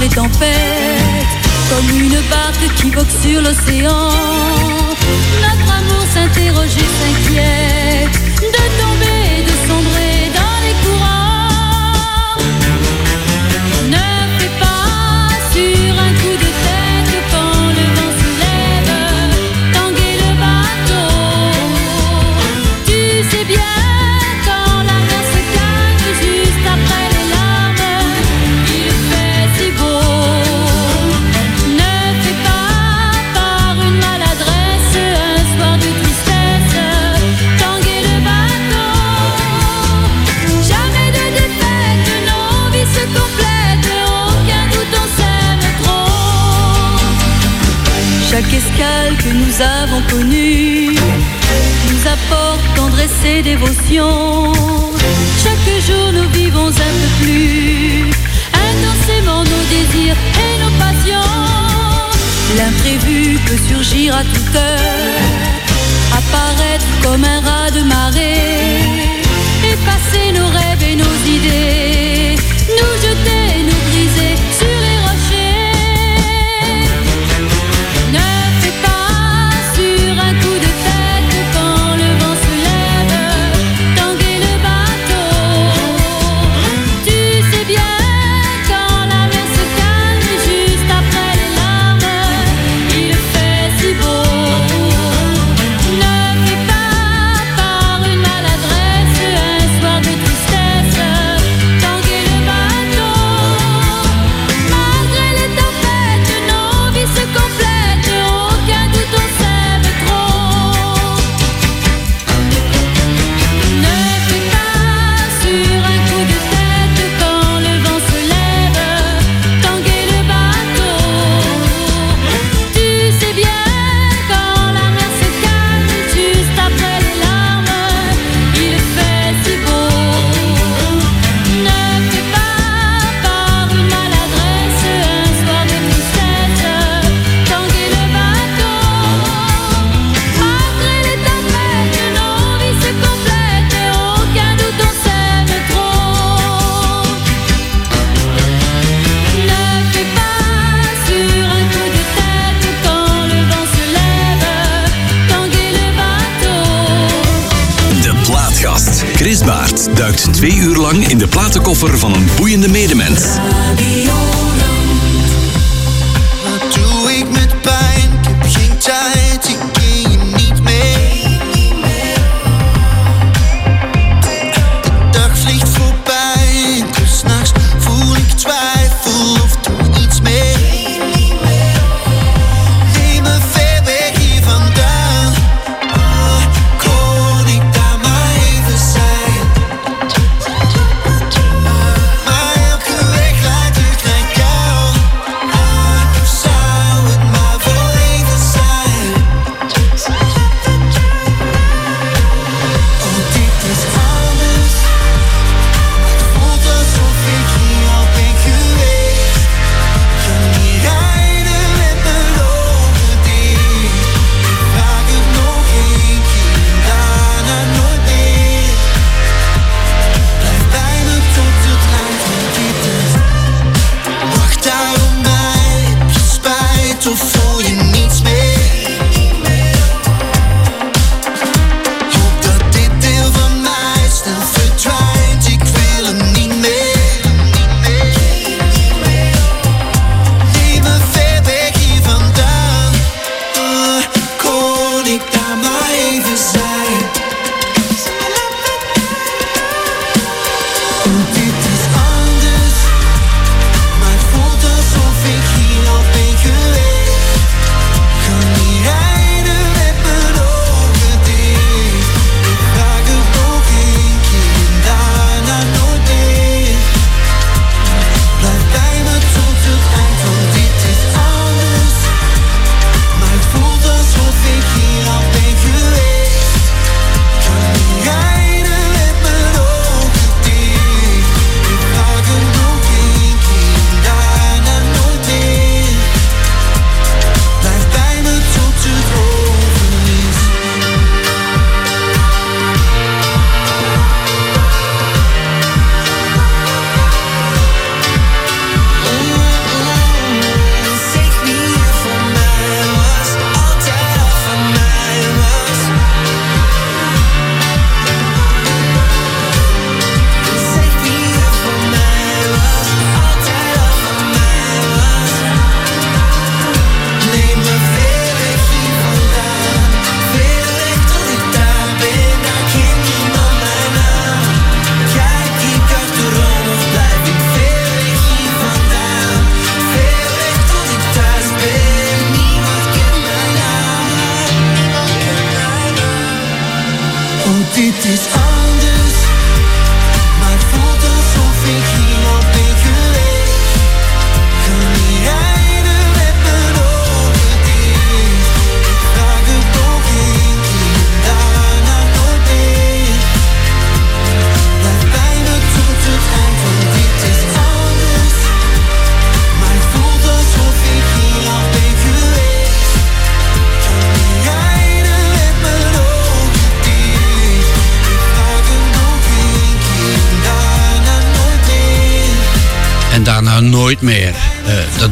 Les tempêtes, comme une barque qui vogue sur l'océan.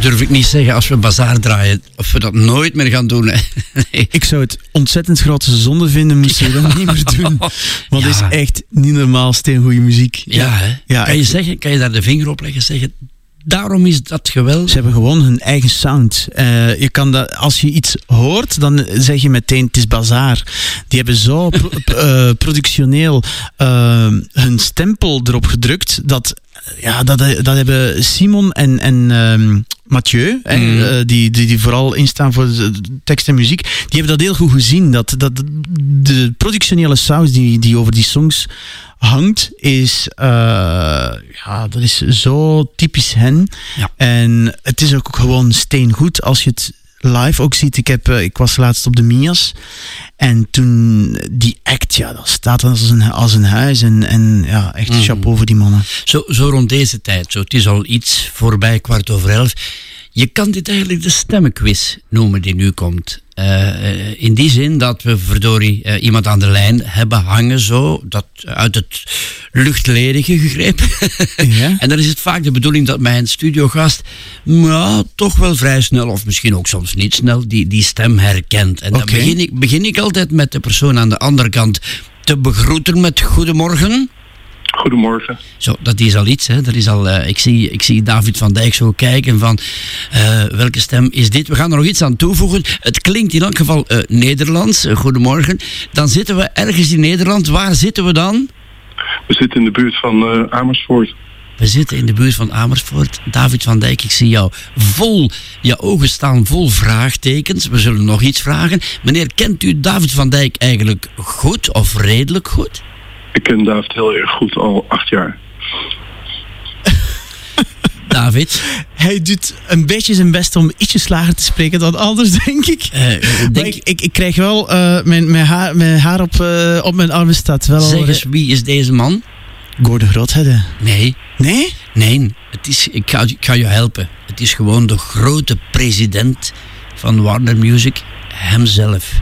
Durf ik niet zeggen als we bazaar draaien. Of we dat nooit meer gaan doen. Nee. Ik zou het ontzettend grote zonde vinden moesten we dat niet meer doen. Want het is echt niet normaal steengoede muziek. Ja, hè? Ja, kan, je zeggen, kan je daar de vinger op leggen? Zeggen, daarom is dat geweldig. Ze hebben gewoon hun eigen sound. Eh, je kan dat, als je iets hoort, dan zeg je meteen het is bazaar. Die hebben zo pro- eh, productioneel eh, hun stempel erop gedrukt dat ja, dat, dat hebben Simon en, en ehm, Mathieu, hè, Mhm. eh, die, die, die vooral instaan voor tekst en muziek, die hebben dat heel goed gezien. Dat, dat de productionele saus die, die over die songs hangt, is, eh, ja, dat is zo typisch hen. En het is ook gewoon steengoed als je het live ook ziet. Ik, heb, eh, ik was laatst op de Mias en toen die act, ja, dat staat als een, als een huis. En, en ja, echt Mhm. chapeau voor die mannen. Zo, zo rond deze tijd, zo, het is al iets voorbij kwart over elf. Je kan dit eigenlijk de stemmenquiz noemen die nu komt. Eh, eh, in die zin dat we verdorie eh, iemand aan de lijn hebben hangen zo, dat uit het luchtledige gegrepen. en dan is het vaak de bedoeling dat mijn studiogast, ja, toch wel vrij snel, of misschien ook soms niet snel, die, die stem herkent. En dan begin ik, begin ik altijd met de persoon aan de andere kant te begroeten met goedemorgen. Goedemorgen. Zo, dat is al iets. Hè. Dat is al, eh, ik, zie, ik zie David van Dijk zo kijken van eh, welke stem is dit? We gaan er nog iets aan toevoegen. Het klinkt in elk geval eh, Nederlands. Goedemorgen. Dan zitten we ergens in Nederland. Waar zitten we dan? We zitten in de buurt van Amersfoort. We zitten in de buurt van Amersfoort. David van Dijk, ik zie jou vol, je ogen staan vol vraagtekens. We zullen nog iets vragen. Meneer, kent u David van Dijk eigenlijk goed of redelijk goed? Ik ken David heel erg goed al acht jaar. David? Hij doet een beetje zijn best om ietsjes lager te spreken dan anders, denk ik. Maar ik, ik, ik krijg wel eh, mijn, mijn, haar, mijn haar op, eh, op mijn armen staat wel al- Zeg eens, wie is deze man? Gordon Groothedde. Nee. Nee? Nee, het is, ik, ga, ik ga je helpen. Het is gewoon de grote president van Warner Music, hemzelf.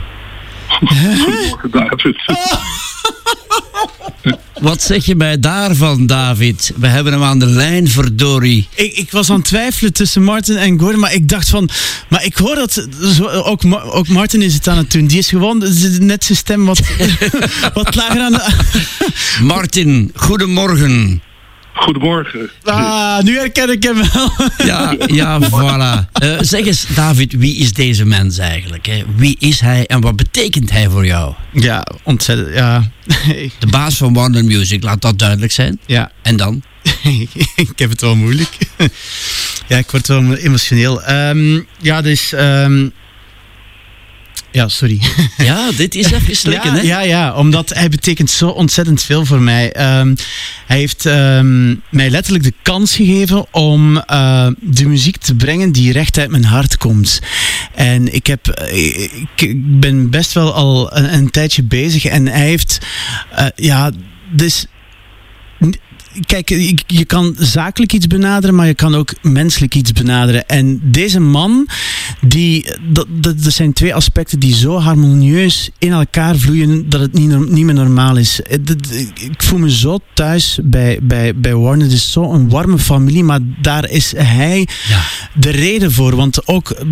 Goedemorgen, David. Wat zeg je mij daarvan, David? We hebben hem aan de lijn, verdorie. Ik, ik was aan het twijfelen tussen Martin en Gordon, maar ik dacht van... Maar ik hoor dat... Ook, ook Martin is het aan het doen. Die is gewoon net zijn stem wat, wat lager aan de... Martin, goedemorgen. Goedemorgen. Ah, nu herken ik hem wel. Ja, ja voilà. Eh, zeg eens, David, wie is deze mens eigenlijk? Hè? Wie is hij en wat betekent hij voor jou? Ja, ontzettend, ja. De baas van Warner Music, laat dat duidelijk zijn. Ja. En dan? ik heb het wel moeilijk. ja, ik word wel emotioneel. Ehm, ja, dus... ehm, ja, sorry. Ja, dit is even slikken, ja, hè? Ja, ja, omdat hij betekent zo ontzettend veel voor mij. Ehm, hij heeft ehm, mij letterlijk de kans gegeven om eh, de muziek te brengen die recht uit mijn hart komt. En ik, heb, eh, ik, ik ben best wel al een, een tijdje bezig en hij heeft, eh, ja, dus Kijk, je, kan zakelijk iets benaderen, maar je kan ook menselijk iets benaderen. En deze man, die, dat, dat, dat zijn twee aspecten die zo harmonieus in elkaar vloeien dat het niet, niet meer normaal is. Eh, Ik voel me zo thuis bij, bij, bij Warner. Het is zo'n warme familie, maar daar is hij de reden voor. Want ook, eh,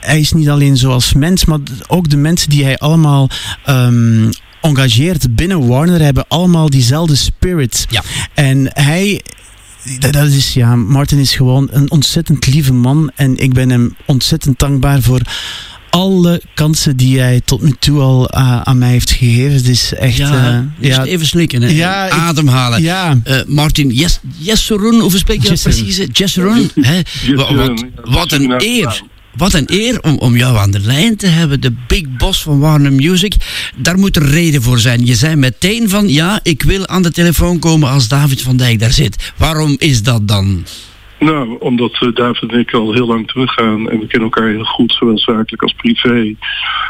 hij is niet alleen zoals mens, maar ook de mensen die hij allemaal ehm, engageert binnen Warner hebben allemaal diezelfde spirit. Ja. En hij. Dat is, ja, Martin is gewoon een ontzettend lieve man. En ik ben hem ontzettend dankbaar voor alle kansen die hij tot nu toe al eh, aan mij heeft gegeven. Het is echt. Ja, eh, even slikken, hè? Ja, ik- ademhalen. Ja. Eh, Martin, yes, Jesseroen, hoe spreek je dat precies? hè? Wa- Wat, wat een eer. Wat een eer om, om jou aan de lijn te hebben, de big boss van Warner Music. Daar moet een reden voor zijn. Je zei meteen van, ja, ik wil aan de telefoon komen als David van Dijk daar zit. Waarom is dat dan? Nou, omdat David en ik al heel lang teruggaan en we kennen elkaar heel goed, zowel zakelijk als privé.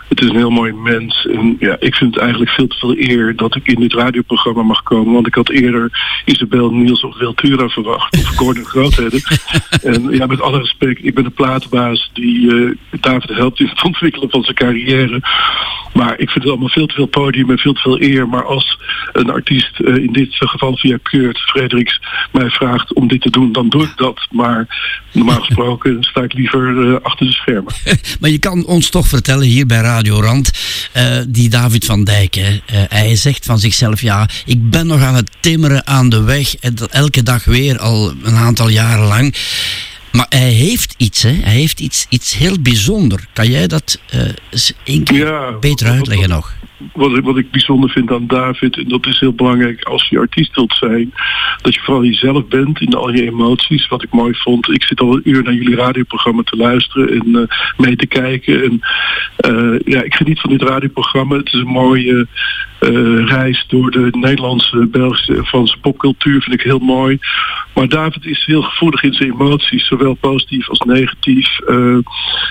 Het is een heel mooi mens en ja, ik vind het eigenlijk veel te veel eer dat ik in dit radioprogramma mag komen. Want ik had eerder Isabel Niels of Wiltura verwacht, of Gordon Groothedde. en ja, met alle respect, ik ben de platenbaas die eh, David helpt in het ontwikkelen van zijn carrière. Maar ik vind het allemaal veel te veel podium en veel te veel eer. Maar als een artiest, eh, in dit geval via Kurt Frederiks, mij vraagt om dit te doen, dan doe ik dat. Maar normaal gesproken sta ik liever eh, achter de schermen. Maar je kan ons toch vertellen hier bij Radio Rand, eh, die David van Dijk, hè, eh, hij zegt van zichzelf, ja, ik ben nog aan het timmeren aan de weg, en dat elke dag weer, al een aantal jaren lang. Maar hij heeft iets, hè? hij heeft iets, iets heel bijzonder. Kan jij dat eens één keer beter uitleggen nog? Wat wat ik bijzonder vind aan David, en dat is heel belangrijk als je artiest wilt zijn, dat je vooral jezelf bent in al je emoties. Wat ik mooi vond, ik zit al een uur naar jullie radioprogramma te luisteren en eh, mee te kijken. En eh, ja, ik geniet van dit radioprogramma. Het is een mooie eh, reis door de Nederlandse, Belgische en Franse popcultuur, vind ik heel mooi. Maar David is heel gevoelig in zijn emoties, zowel positief als negatief. Eh,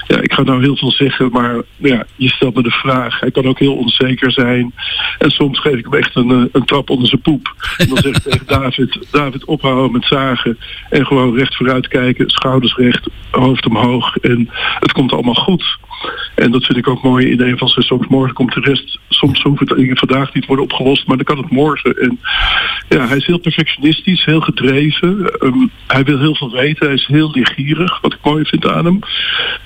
ja, ik ga nou heel veel zeggen, maar ja, je stelt me de vraag. Hij kan ook heel onzeker zijn. En soms geef ik hem echt een, eh, een trap onder zijn poep. En dan zeg ik tegen David, David ophouden met zagen. En gewoon recht vooruit kijken, schouders recht, hoofd omhoog. En het komt allemaal goed. En dat vind ik ook mooi in een van zijn songs. Morgen komt de rest. Soms hoeven het dingen van vandaag niet worden opgelost, maar dan kan het morgen. En ja, hij is heel perfectionistisch, heel gedreven. Ehm, hij wil heel veel weten, hij is heel leergierig, wat ik mooi vind aan hem.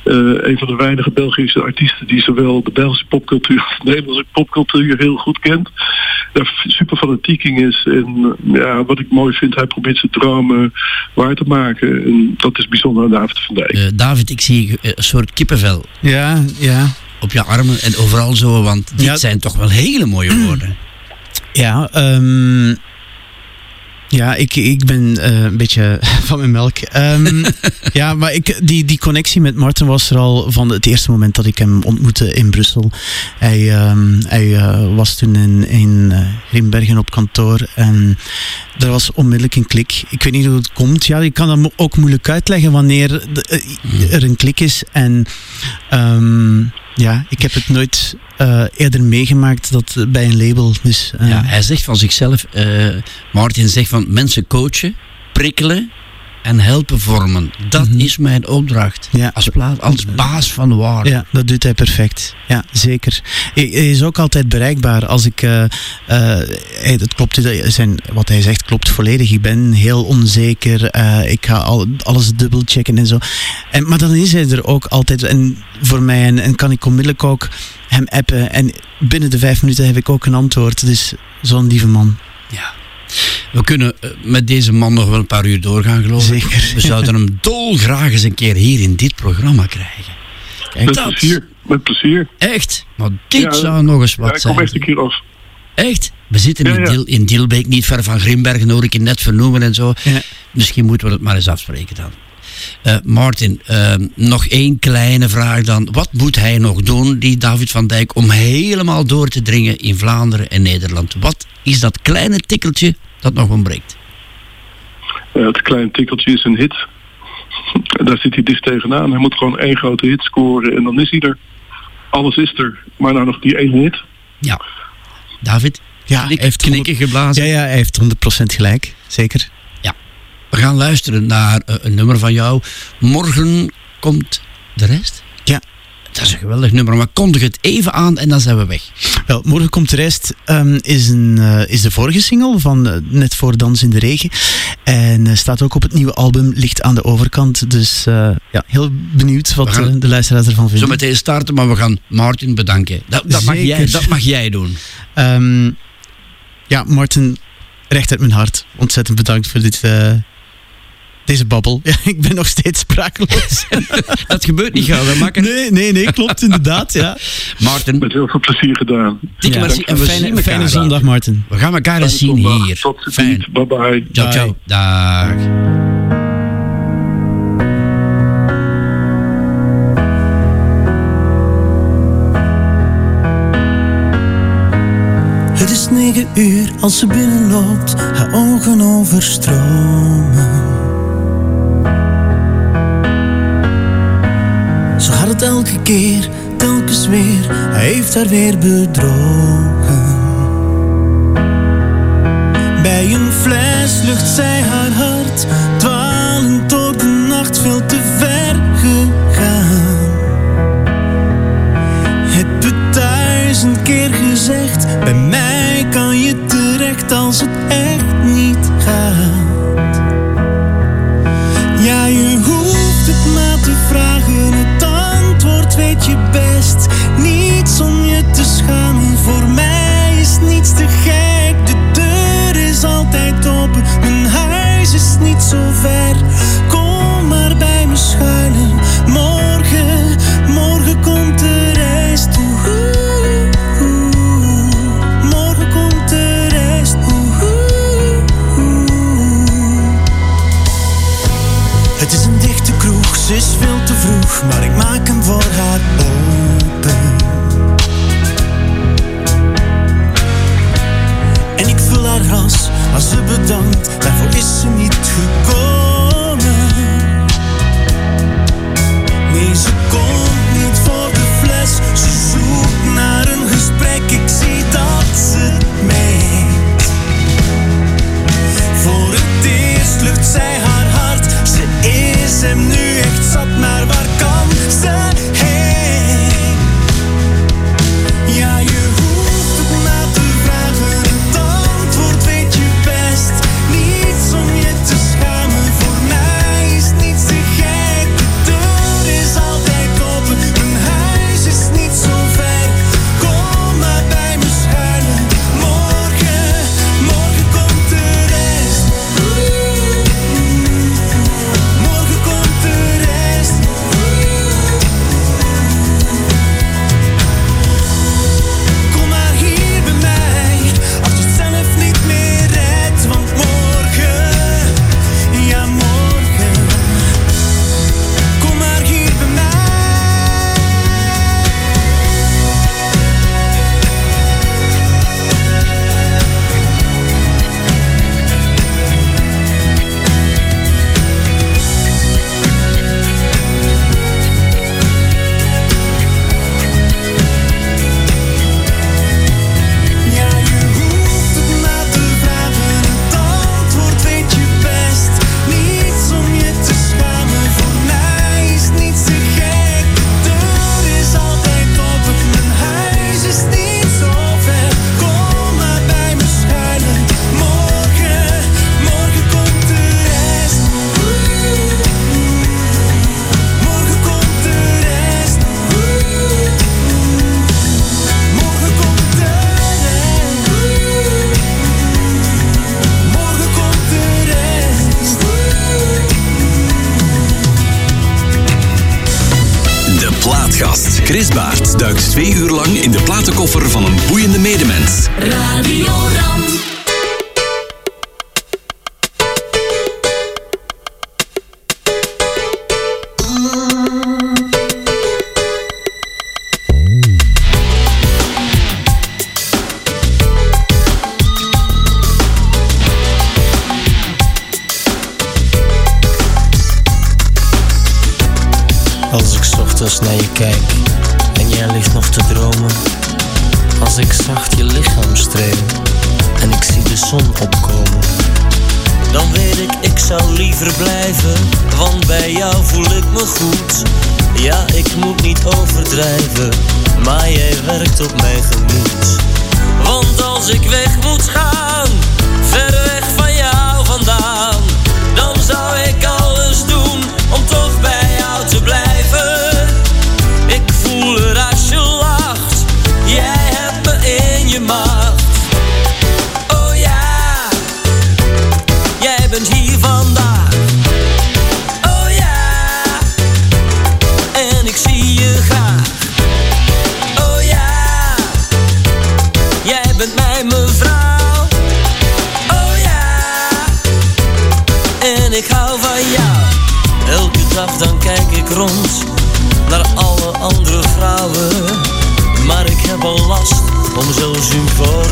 Eh, een van de weinige Belgische artiesten die zowel de Belgische popcultuur als de Nederlandse popcultuur heel goed kent. Daar super fanatiek in is. En ja, wat ik mooi vind, hij probeert zijn dromen waar te maken. En dat is bijzonder aan David van Dijk. Eh, David, ik zie eh, een soort kippenvel Ja, ja. Op je armen en overal zo, want dit Ja. zijn toch wel hele mooie woorden. Ja, ehm, ja ik, ik ben eh, een beetje van mijn melk. Ehm, ja, maar ik, die, die connectie met Martin was er al van het eerste moment dat ik hem ontmoette in Brussel. Hij, ehm, hij eh, was toen in, in eh, Grimbergen op kantoor en er was onmiddellijk een klik. Ik weet niet hoe het komt. Ja, ik kan dat ook moeilijk uitleggen wanneer de- eh, er een klik is. En ja, ik heb het nooit eh, eerder meegemaakt dat bij een label. Dus, Ja, hij zegt van zichzelf, eh Martin zegt van mensen coachen, prikkelen en helpen vormen. Dat is mijn opdracht. Mhm. Ja. Als, plaat, als baas van. Ja, dat doet hij perfect. Ja, zeker. Hij hij is ook altijd bereikbaar. Als ik, eh, hij- het klopt, zijn, wat hij zegt klopt volledig. Ik ben heel onzeker. eh, ik ga al, alles dubbelchecken en zo. En, maar dan is hij er ook altijd. En voor mij, en, en kan ik onmiddellijk ook hem appen. En binnen de vijf minuten heb ik ook een antwoord. Dus zo'n lieve man. We kunnen eh, met deze man nog wel een paar uur doorgaan, geloof ik. Zeker. We zouden hem dolgraag eens een keer hier in dit programma krijgen. Kijk, Met dat. plezier, met plezier. Echt? Maar dit Ja, zou nog eens Ja, wat ik kom zijn. echt een keer af. Echt? We zitten Ja, in, ja. Dil, in Dilbeek, niet ver van Grimbergen, hoor ik je net vernoemen en zo. Ja. Misschien moeten we het maar eens afspreken dan. Eh, Martin, eh, nog één kleine vraag dan. Wat moet hij nog doen, die David van Dijk, om helemaal door te dringen in Vlaanderen en Nederland? Wat is dat kleine tikkeltje dat nog ontbreekt? Eh, het kleine tikkeltje is een hit. Daar zit hij dicht tegenaan. Hij moet gewoon één grote hit scoren en dan is hij er. Alles is er. Maar nou nog die één hit. Ja. David? Ja, Knik- heeft knikken geblazen. Ja, ja, hij heeft 100% gelijk. Zeker. We gaan luisteren naar eh, een nummer van jou. Morgen komt de rest? Ja. Dat is een geweldig nummer, maar kondig het even aan en dan zijn we weg. Wel, morgen komt de rest. ehm, is, een, eh, is de vorige single van eh, Net voor Dans in de Regen. En eh, staat ook op het nieuwe album Ligt aan de overkant. Dus ja, heel benieuwd wat gaan- de luisteraars ervan vinden. Zo meteen starten, maar we gaan Martin bedanken. Dat, dat, mag, jij, dat mag jij doen. Ehm, ja, Martin, recht uit mijn hart. Ontzettend bedankt voor dit, deze babbel. Ja, ik ben nog steeds sprakeloos. Dat gebeurt niet gauw, hè, makker? Nee, nee, nee, klopt inderdaad. Ja. Martin, Met heel veel plezier gedaan. dikke Ja. merci. En we zien Fijne, elkaar. fijne zondag, Martin. We gaan elkaar eens zien hier. Tot ziens. Fijn. Bye bye. Ciao, ciao. Dag. Het is negen uur als ze binnenloopt, haar ogen overstromen. Elke keer, telkens weer, hij heeft haar weer bedrogen. Bij een fles lucht zij haar hart, dwalend door de nacht veel te ver gegaan. Het duizend keer gezegd, bij mij kan je terecht als het echt niet gaat. Best. Niets om je te schamen, voor mij is niets te gek. De deur is altijd open, mijn huis is niet zo ver. Kom maar bij me schuilen, morgen, morgen komt de rest. Oeh, oeh, morgen daarvoor is ze niet om zelfs hun voornaam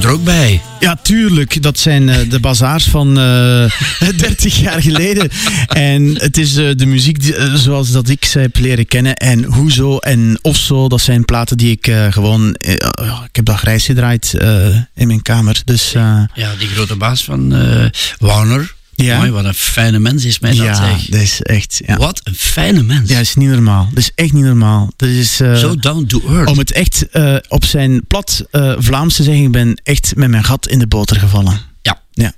er ook bij. Ja, tuurlijk. Dat zijn eh, de bazaars van eh 30 jaar geleden. En het is eh, de muziek die, zoals dat ik ze heb leren kennen. En Hoezo en Of Zo, dat zijn platen die ik gewoon... ja, ik heb dat grijs gedraaid in mijn kamer. Dus Ja, die grote baas van Warner. Ja. Mooi, wat een fijne mens is mij dat ja, zeg. dat is echt... Ja. Wat een fijne mens. Ja, dat is niet normaal. Dat is echt niet normaal. Dat is, eh, Zo down to earth. Om het echt eh, op zijn plat eh, Vlaams te zeggen, ik ben echt met mijn gat in de boter gevallen. Ja. Ja.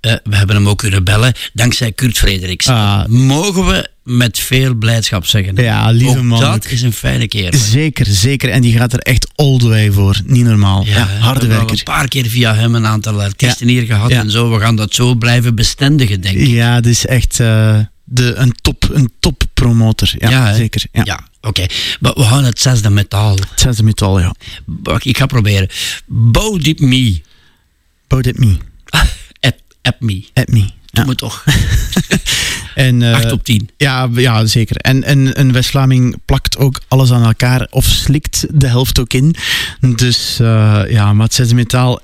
Ja, eh, we hebben hem ook kunnen bellen, dankzij Kurt Frederiks. Mogen we met veel blijdschap zeggen. Ah. Ja, lieve ook man. dat is een fijne kerel. Zeker, zeker. En die gaat er echt all the way voor. Niet normaal. Ja, we harde hebben al werker. een paar keer via hem een aantal artiesten hier gehad en zo. We gaan dat zo blijven bestendigen, denk ik. Ja, dat is echt eh, de, een, top, een top promotor. Ja, zeker. Ja. Ja, oké. Maar we gaan het zesde metaal. Het zesde metaal, ja. Ik ga proberen. Bow Me. Bow Me. App, Me. App Me. Doe me toch. En, eh, 8 op 10. Ja, ja zeker. En, en een West-Vlaming plakt ook alles aan elkaar of slikt de helft ook in. Dus eh, ja, maar het zesde metaal...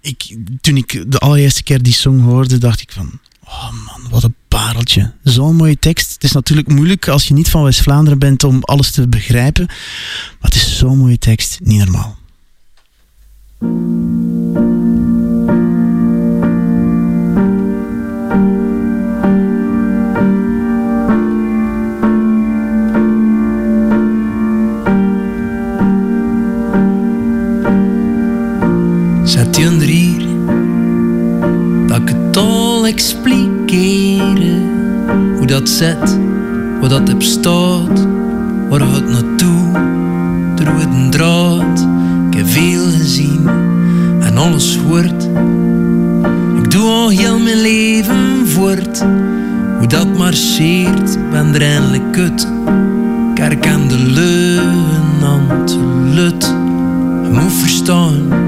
ik, toen ik de allereerste keer die song hoorde, dacht ik van... Oh man, wat een pareltje. Zo'n mooie tekst. Het is natuurlijk moeilijk als je niet van West-Vlaanderen bent om alles te begrijpen. Maar het is zo'n mooie tekst. Niet normaal. Het Hoe dat zet, wat dat heb staat Waar gaat naartoe, de rode draad Ik heb veel gezien en alles gehoord. Ik doe al heel mijn leven voort. Hoe dat marcheert, ben er eindelijk kut. Kerk aan de luitenant, lut. Je moet verstaan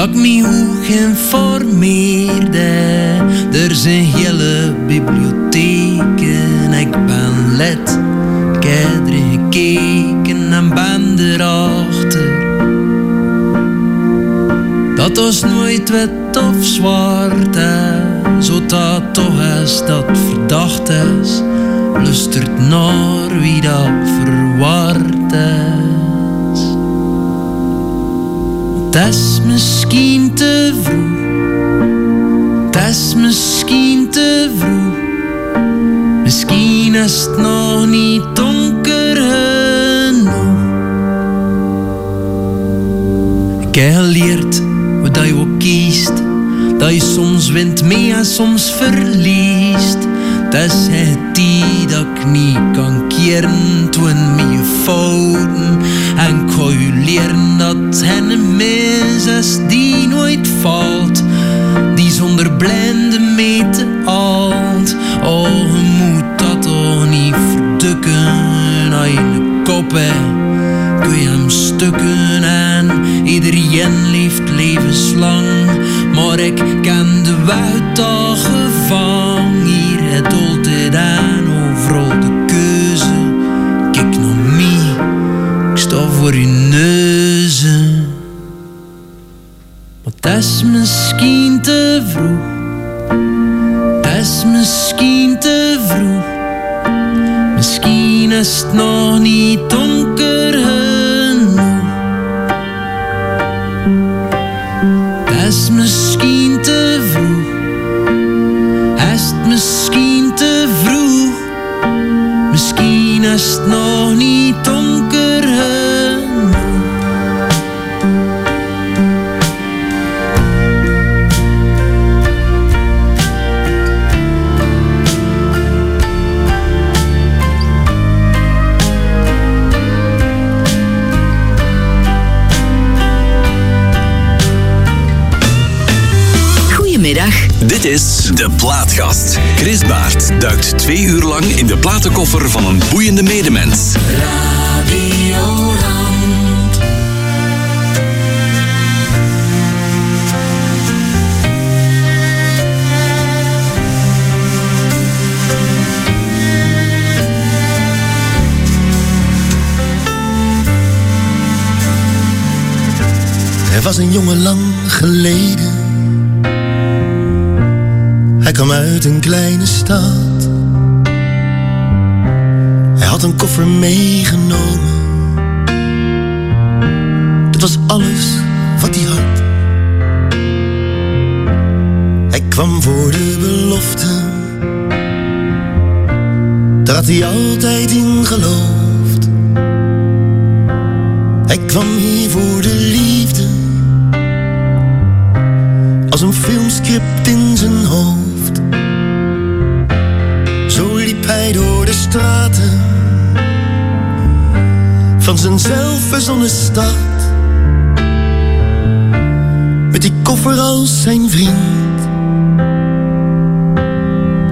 dat ik me goed geïnformeerde. Er zijn hele bibliotheken, ik ben lid. Ik heb gekeken en ben erachter. Dat was nooit wit of zwart, hè. zo dat toch is dat verdacht is. Lustert naar wie dat verward is. Het is misschien te vroeg. Het is misschien te vroeg. Misschien is het nog niet donker genoeg. Ik heb geleerd wat dat je ook kiest. Dat je soms wint mee en soms verliest. Is het die dat ik niet kan keren. Toen je fouten. En ik ga leren dat hen een mis is die nooit valt. Die zonder blinde mee te alt. Oh, je moet dat toch niet verdukken. Als je kop kun je hem stukken. En iedereen leeft levenslang. Maar ik ken de weg toch gevang. Hier het altijd en overal de keuze. Kijk naar mij, ik sta voor je neuzen. Maar het is misschien te vroeg. Het is misschien te vroeg. Misschien is het nog niet donker Plaatgast. Chris Baert duikt twee uur lang in de platenkoffer van een boeiende medemens. Er was een jongen lang geleden. Kwam uit een kleine stad. Hij had een koffer meegenomen. Dat was alles wat hij had. Hij kwam voor de belofte. Daar had hij altijd in geloofd. Hij kwam hier voor de liefde. Als een filmscript in zijn hoofd. Door de straten van zijn zelfverzonnen stad. Met die koffer als zijn vriend,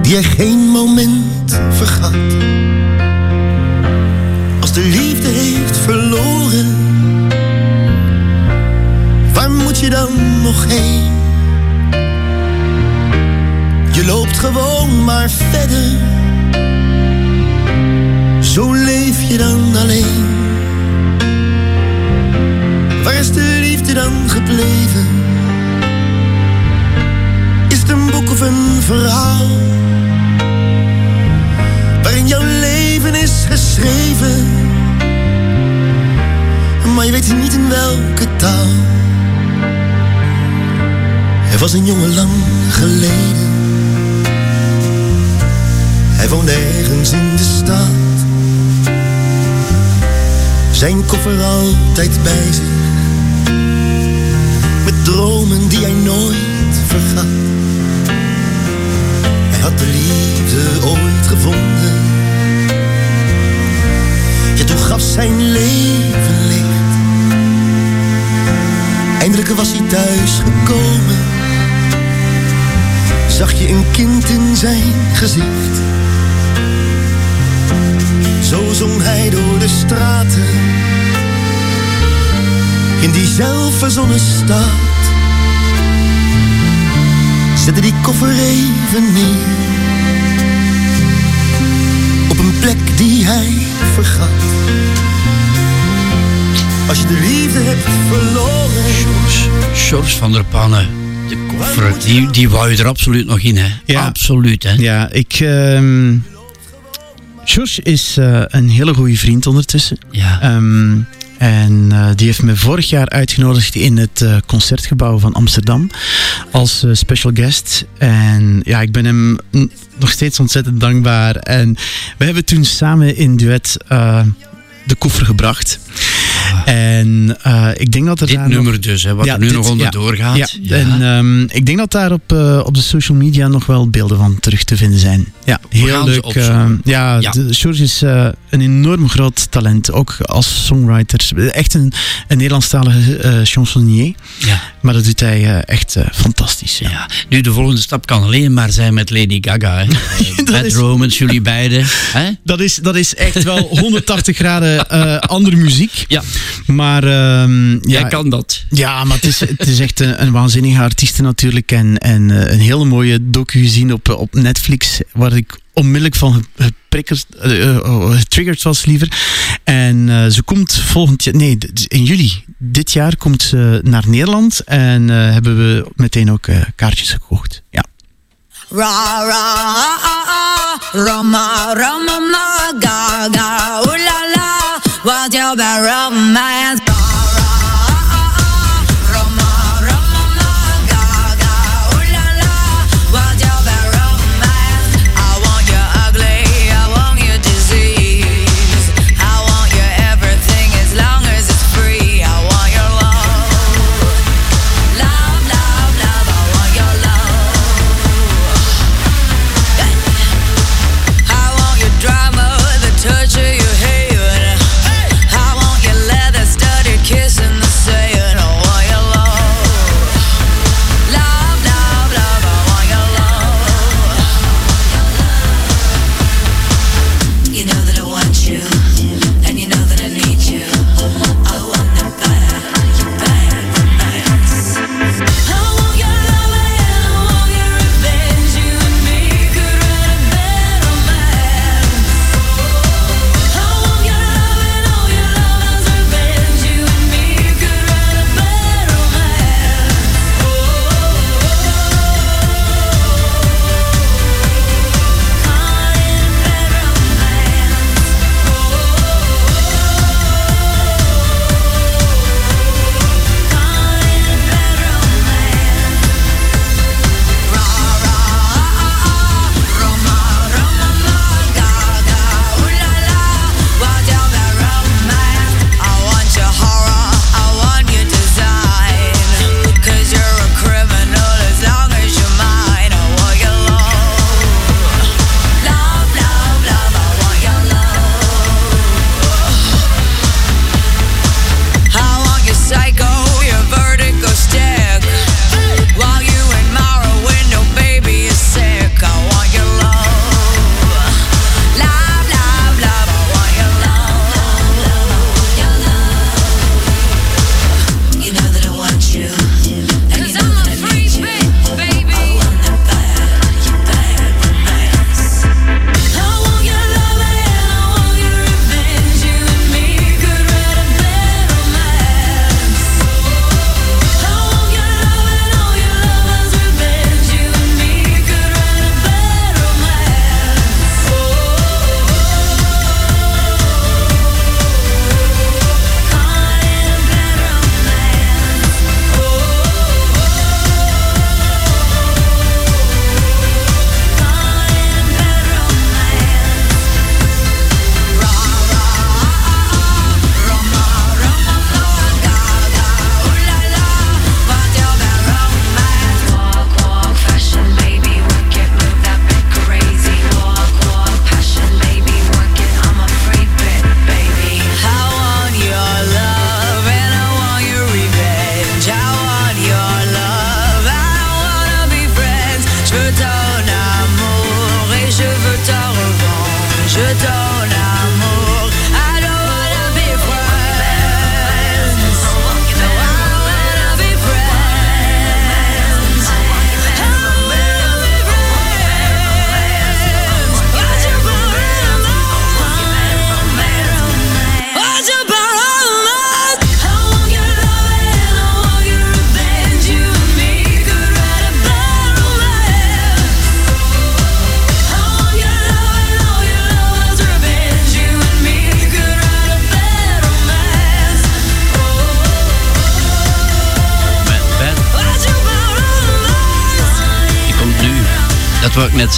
die hij geen moment vergat. Als de liefde heeft verloren, waar moet je dan nog heen? Je loopt gewoon maar verder. Zo leef je dan alleen. Waar is de liefde gebleven? Is het een boek of een verhaal? Waarin jouw leven is geschreven. Maar je weet niet in welke taal. Hij was een jongen lang geleden. Hij woonde ergens in de stad. Zijn koffer altijd bij zich. Met dromen die hij nooit vergat. Hij had de liefde ooit gevonden. Ja, toen gaf zijn leven licht. Eindelijk was hij thuis gekomen. Zag je een kind in zijn gezicht. Zo zong hij door de straten. In die zelfverzonnen stad. Zette die koffer even neer. Op een plek die hij vergat. Als je de liefde hebt verloren. George van der Pannen. De koffer, die, die wou je er absoluut nog in, hè? Ja. Absoluut, hè? Ja, ik... ehm George is eh, een hele goede vriend ondertussen. Ja. Ehm, en eh, die heeft me vorig jaar uitgenodigd in het eh, concertgebouw van Amsterdam als special guest. En ja, ik ben hem nog steeds ontzettend dankbaar. En we hebben toen samen in duet de koffer gebracht. En eh, ik denk dat er Dit daar nummer nog- dus, hè, wat Ja, er nu dit- nog onderdoor ja, gaat. Ja. Ja. En ehm, ik denk dat daar op, eh, op de social media nog wel beelden van terug te vinden zijn. Ja, heel leuk. ehm, ja. De, George is eh, een enorm groot talent, ook als songwriter. Echt een, een Nederlandstalige eh chansonnier. Ja. Maar dat doet hij eh, echt eh, fantastisch. Ja. Nu, de volgende stap kan alleen maar zijn met Lady Gaga. Hè? Eh, Bad is- Romance, jullie beiden. Hè? Dat is, dat is echt wel 180 graden eh, andere muziek. Ja. Maar ehm, ja, Jij kan dat. Ja, maar het is, het is echt een, een waanzinnige artiest natuurlijk. En, en eh, een hele mooie docu gezien op, op Netflix, waar ik onmiddellijk van oh, getriggerd was liever. En eh, ze komt volgend jaar, nee, in juli dit jaar komt ze naar Nederland. En eh, hebben we meteen ook eh, kaartjes gekocht. Ja. Ra ra Rama Rama ma ga ga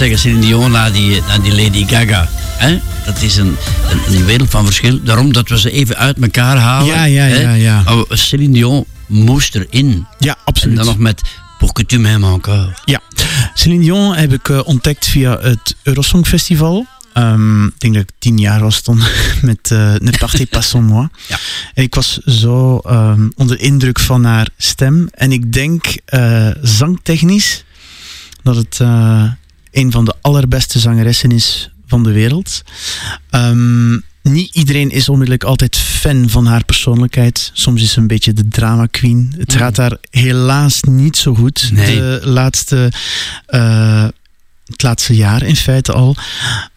zeggen, Celine Dion na die, die Lady Gaga. Hè? Dat is een, een, een wereld van verschil. Daarom dat we ze even uit elkaar halen. Ja, ja, hè. ja, ja. Maar Celine Dion moest erin. Ja, absoluut. En dan nog met Pour que tu m'aimes encore. Ja, Celine Dion heb ik eh, ontdekt via het Eurosong Festival. Ehm, ik denk dat ik tien jaar was toen met eh Ne partez pas sans moi. Ja. En ik was zo ehm, onder indruk van haar stem. En ik denk eh, zangtechnisch dat het een van de allerbeste zangeressen is van de wereld. Ehm, niet iedereen is onmiddellijk altijd fan van haar persoonlijkheid. Soms is ze een beetje de drama queen. Het Mm. gaat haar helaas niet zo goed. Nee. De laatste, eh, het laatste jaar in feite al.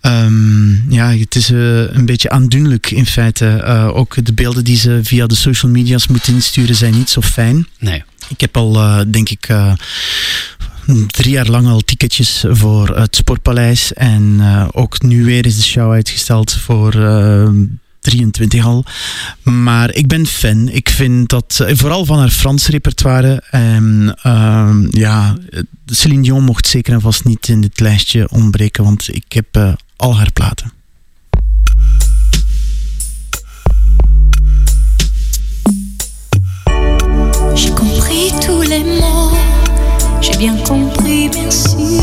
Ehm, ja, het is eh, een beetje aandoenlijk in feite. Eh, ook de beelden die ze via de social media's moet insturen zijn niet zo fijn. Nee. Ik heb al, denk ik, drie jaar lang al ticketjes voor het Sportpaleis. En eh, ook nu weer is de show uitgesteld voor eh, 23 al. Maar ik ben fan. Ik vind dat, eh, vooral van haar Frans repertoire. En ehm, ja, eh, Celine Dion mocht zeker en vast niet in dit lijstje ontbreken, want ik heb eh, al haar platen. J'ai bien compris, merci.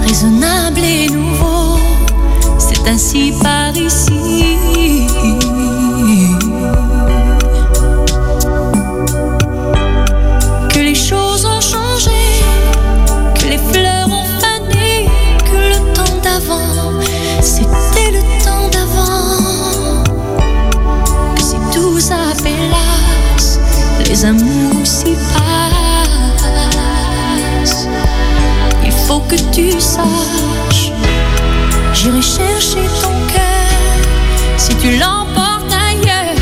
Raisonnable et nouveau, c'est ainsi par ici. Les amours s'y passent. Il faut que tu saches, j'irai chercher ton cœur si tu l'emportes ailleurs,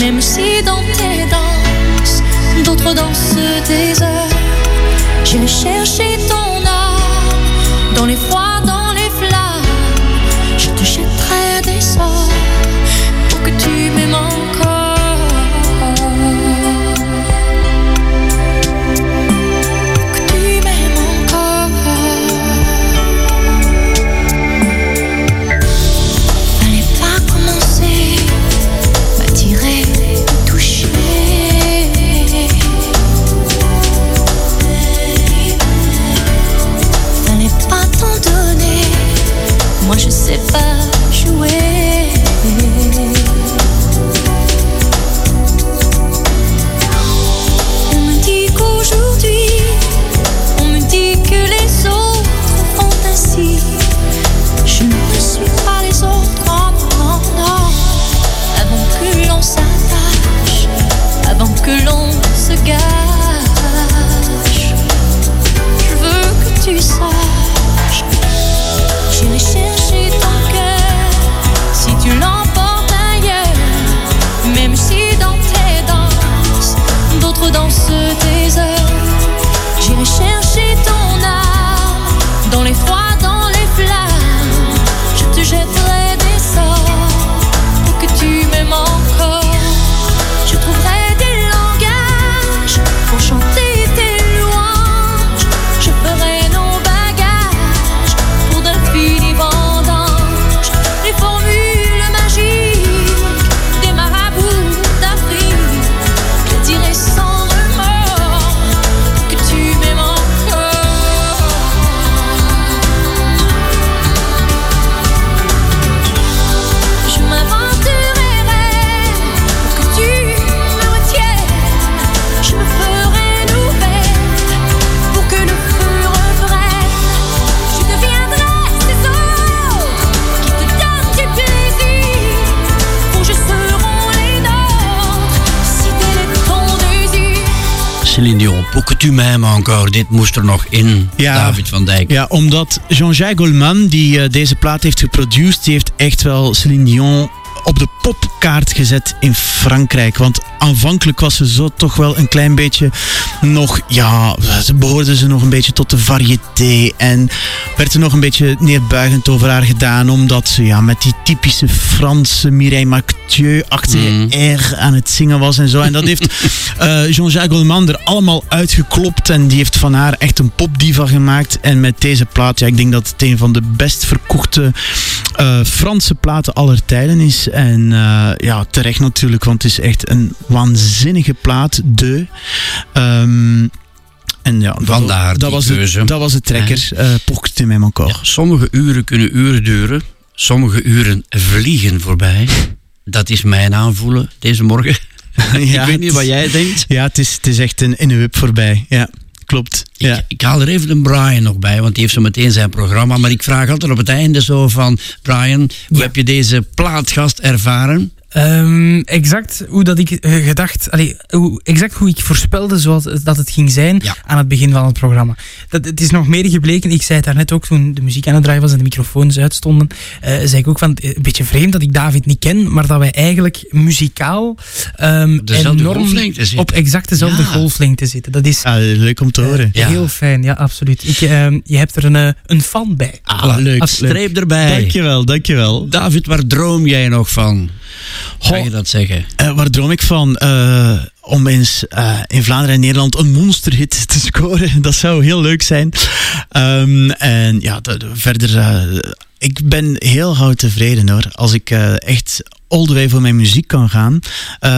même si dans tes danses, d'autres dansent des heures. J'irai chercher encore. Dit moest er nog in, David van Dijk. Ja, omdat Jean-Jacques Goldman, die eh, deze plaat heeft geproduceerd, die heeft echt wel Celine Dion op de popkaart gezet in Frankrijk. Want aanvankelijk was ze zo toch wel een klein beetje nog, ja, ze behoorde ze nog een beetje tot de variété. En werd er nog een beetje neerbuigend over haar gedaan, omdat ze ja, met die typische Franse Mireille Mathieu-achtige Mm. air aan het zingen was en zo. En dat heeft eh, Jean-Jacques Goldman er allemaal uitgeklopt. En die heeft van haar echt een popdiva gemaakt. En met deze plaat, ja, ik denk dat het een van de best verkochte eh, Franse platen aller tijden is. En eh, ja, terecht natuurlijk, want het is echt een waanzinnige plaat. De. Ehm, en ja, dat- Vandaar dat, die was de, keuze. dat was de trekker. eh pour que tu m'aimes encore. Sommige uren kunnen uren duren. Sommige uren vliegen voorbij. Dat is mijn aanvoelen deze morgen. ik weet niet wat jij denkt. Ja, het is, het is echt een, in een wip voorbij. Ja, klopt. Ja. Ik haal er even een Brian nog bij, want die heeft zo meteen zijn programma. Maar ik vraag altijd op het einde zo van... Brian, hoe heb je deze plaatgast ervaren? Ehm, exact hoe dat ik eh, gedacht, allee, hoe, exact hoe ik voorspelde zoals dat het ging zijn aan het begin van het programma. Dat, het is nog meer gebleken, ik zei het daarnet ook toen de muziek aan het draaien was en de microfoons uitstonden, eh, zei ik ook van eh, een beetje vreemd dat ik David niet ken, maar dat wij eigenlijk muzikaal dezelfde enorm op exact dezelfde Ja. golflengte zitten. Dat is leuk om te horen. heel fijn, ja, absoluut. Ik, ehm, je hebt er een, een fan bij. Ah, leuk. Een streep erbij. Dankjewel, dankjewel. David, waar droom jij nog van? Kan je dat zeggen? Eh, waar droom ik van? Eh, om eens eh, in Vlaanderen en Nederland een monsterhit te scoren. Dat zou heel leuk zijn. Ehm, en ja, de- de- verder. ik ben heel gauw tevreden hoor. Als ik echt all the way voor mijn muziek kan gaan. Eh,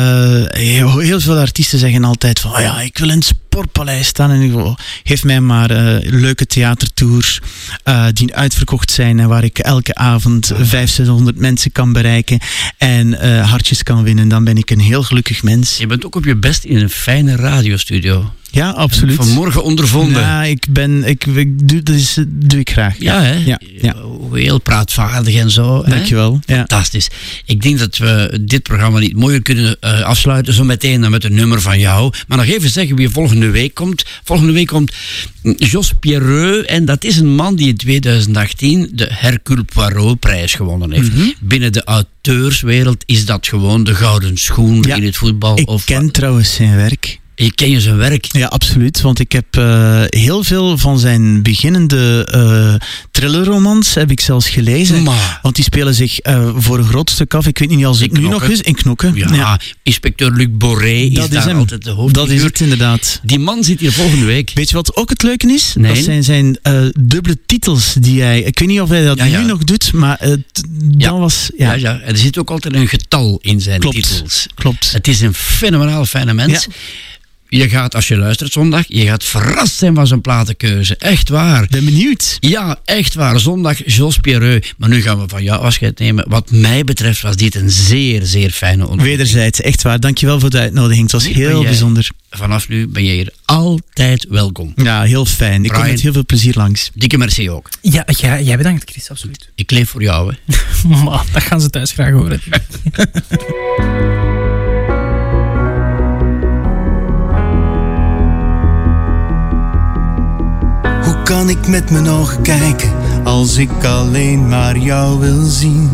heel, heel veel artiesten zeggen altijd van, oh ja, ik wil in het sportpaleis staan. En ik wil, geef mij maar eh, leuke theatertours eh, die uitverkocht zijn en waar ik elke avond 500, 600 mensen kan bereiken en hartjes kan winnen. Dan ben ik een heel gelukkig mens. Je bent ook op je best in een fijne radiostudio. Ja, absoluut. Vanmorgen ondervonden. Ja, ik ben, ik, ik doe, dat is, doe ik graag. Ja, hè? Ja, ja. Heel praatvaardig en zo. Dankjewel. Ja. Fantastisch. Ik denk dat we dit programma niet mooier kunnen eh, afsluiten, zo meteen dan met een nummer van jou. Maar nog even zeggen wie volgende week komt. Volgende week komt mm, Jos Pierreux. En dat is een man die in 2018 de Hercule Poirot-prijs gewonnen heeft. Mhm. Binnen de auteurswereld is dat gewoon de gouden schoen in het voetbal. Ik of ken trouwens zijn werk. Je ken je zijn werk? Ja, absoluut. Want ik heb eh, heel veel van zijn beginnende eh thrillerromans heb ik zelfs gelezen. Want die spelen zich eh, voor een groot stuk af. Ik weet niet als het nu nog is. In Knokken. Ja, inspecteur Luc Boré is Dat is hem. altijd de hoofdfiguur. Dat is het inderdaad. Die man zit hier volgende week. Weet je wat ook het leuke is? Nee. Dat zijn zijn dubbele titels die hij... Ik weet niet of hij dat Ja, ja. nu nog doet, maar dat was... Ja. Ja, ja, er zit ook altijd een getal in zijn Klopt, titels. Klopt. Het is een fenomenaal fijne mens. Je gaat, als je luistert zondag, je gaat verrast zijn van zijn platenkeuze. Echt waar. Ben benieuwd. Ja, echt waar. Zondag Jos Pierreux. Maar nu gaan we van jou afscheid nemen. Wat mij betreft was dit een zeer, zeer fijne ontmoeting. Wederzijds, echt waar. Dankjewel voor de uitnodiging. Het was heel jij- bijzonder. Vanaf nu ben je hier altijd welkom. Ja, heel fijn. Ik kom met heel veel plezier langs. Dikke merci ook. Ja, jij, jij bedankt, Chris, absoluut. Ik leef voor jou, hè. Maar, dat gaan ze thuis graag horen. kan ik met mijn ogen kijken als ik alleen maar jou wil zien?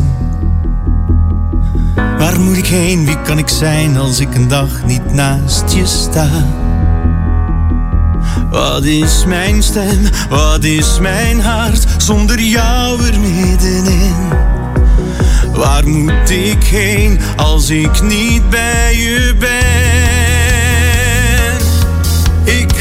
Waar moet ik heen, wie kan ik zijn als ik een dag niet naast je sta? Wat is mijn stem, wat is mijn hart zonder jou er middenin? Waar moet ik heen als ik niet bij je ben? Ik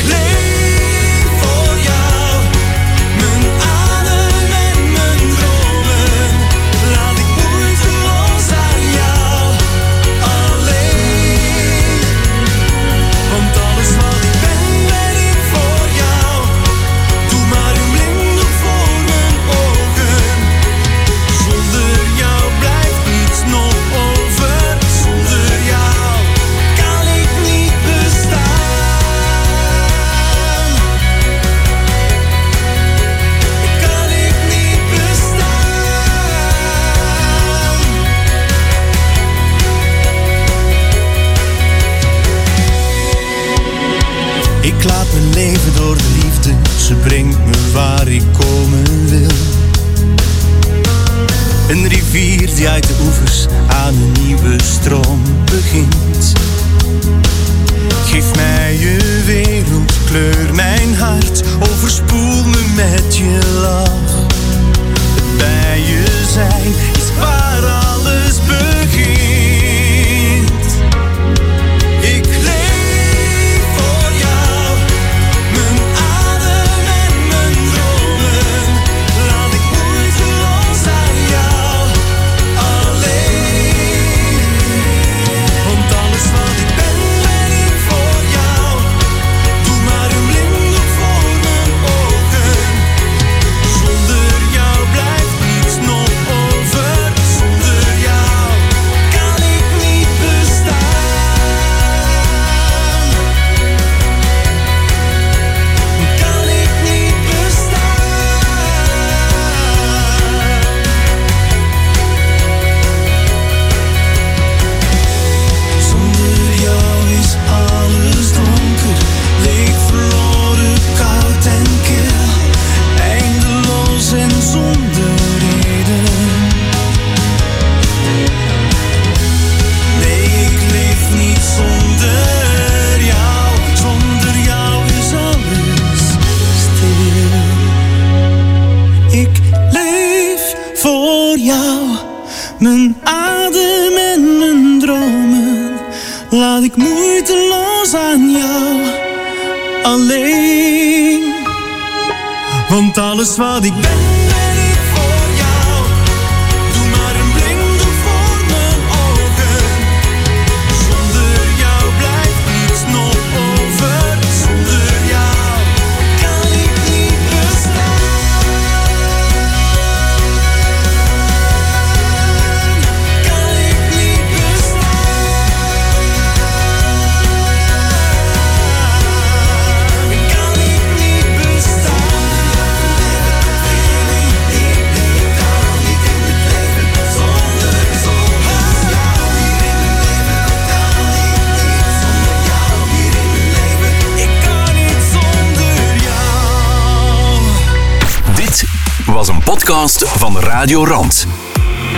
Radio Rand.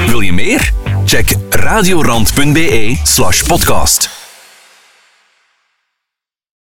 Wil je meer? Check radiorand.be slash podcast.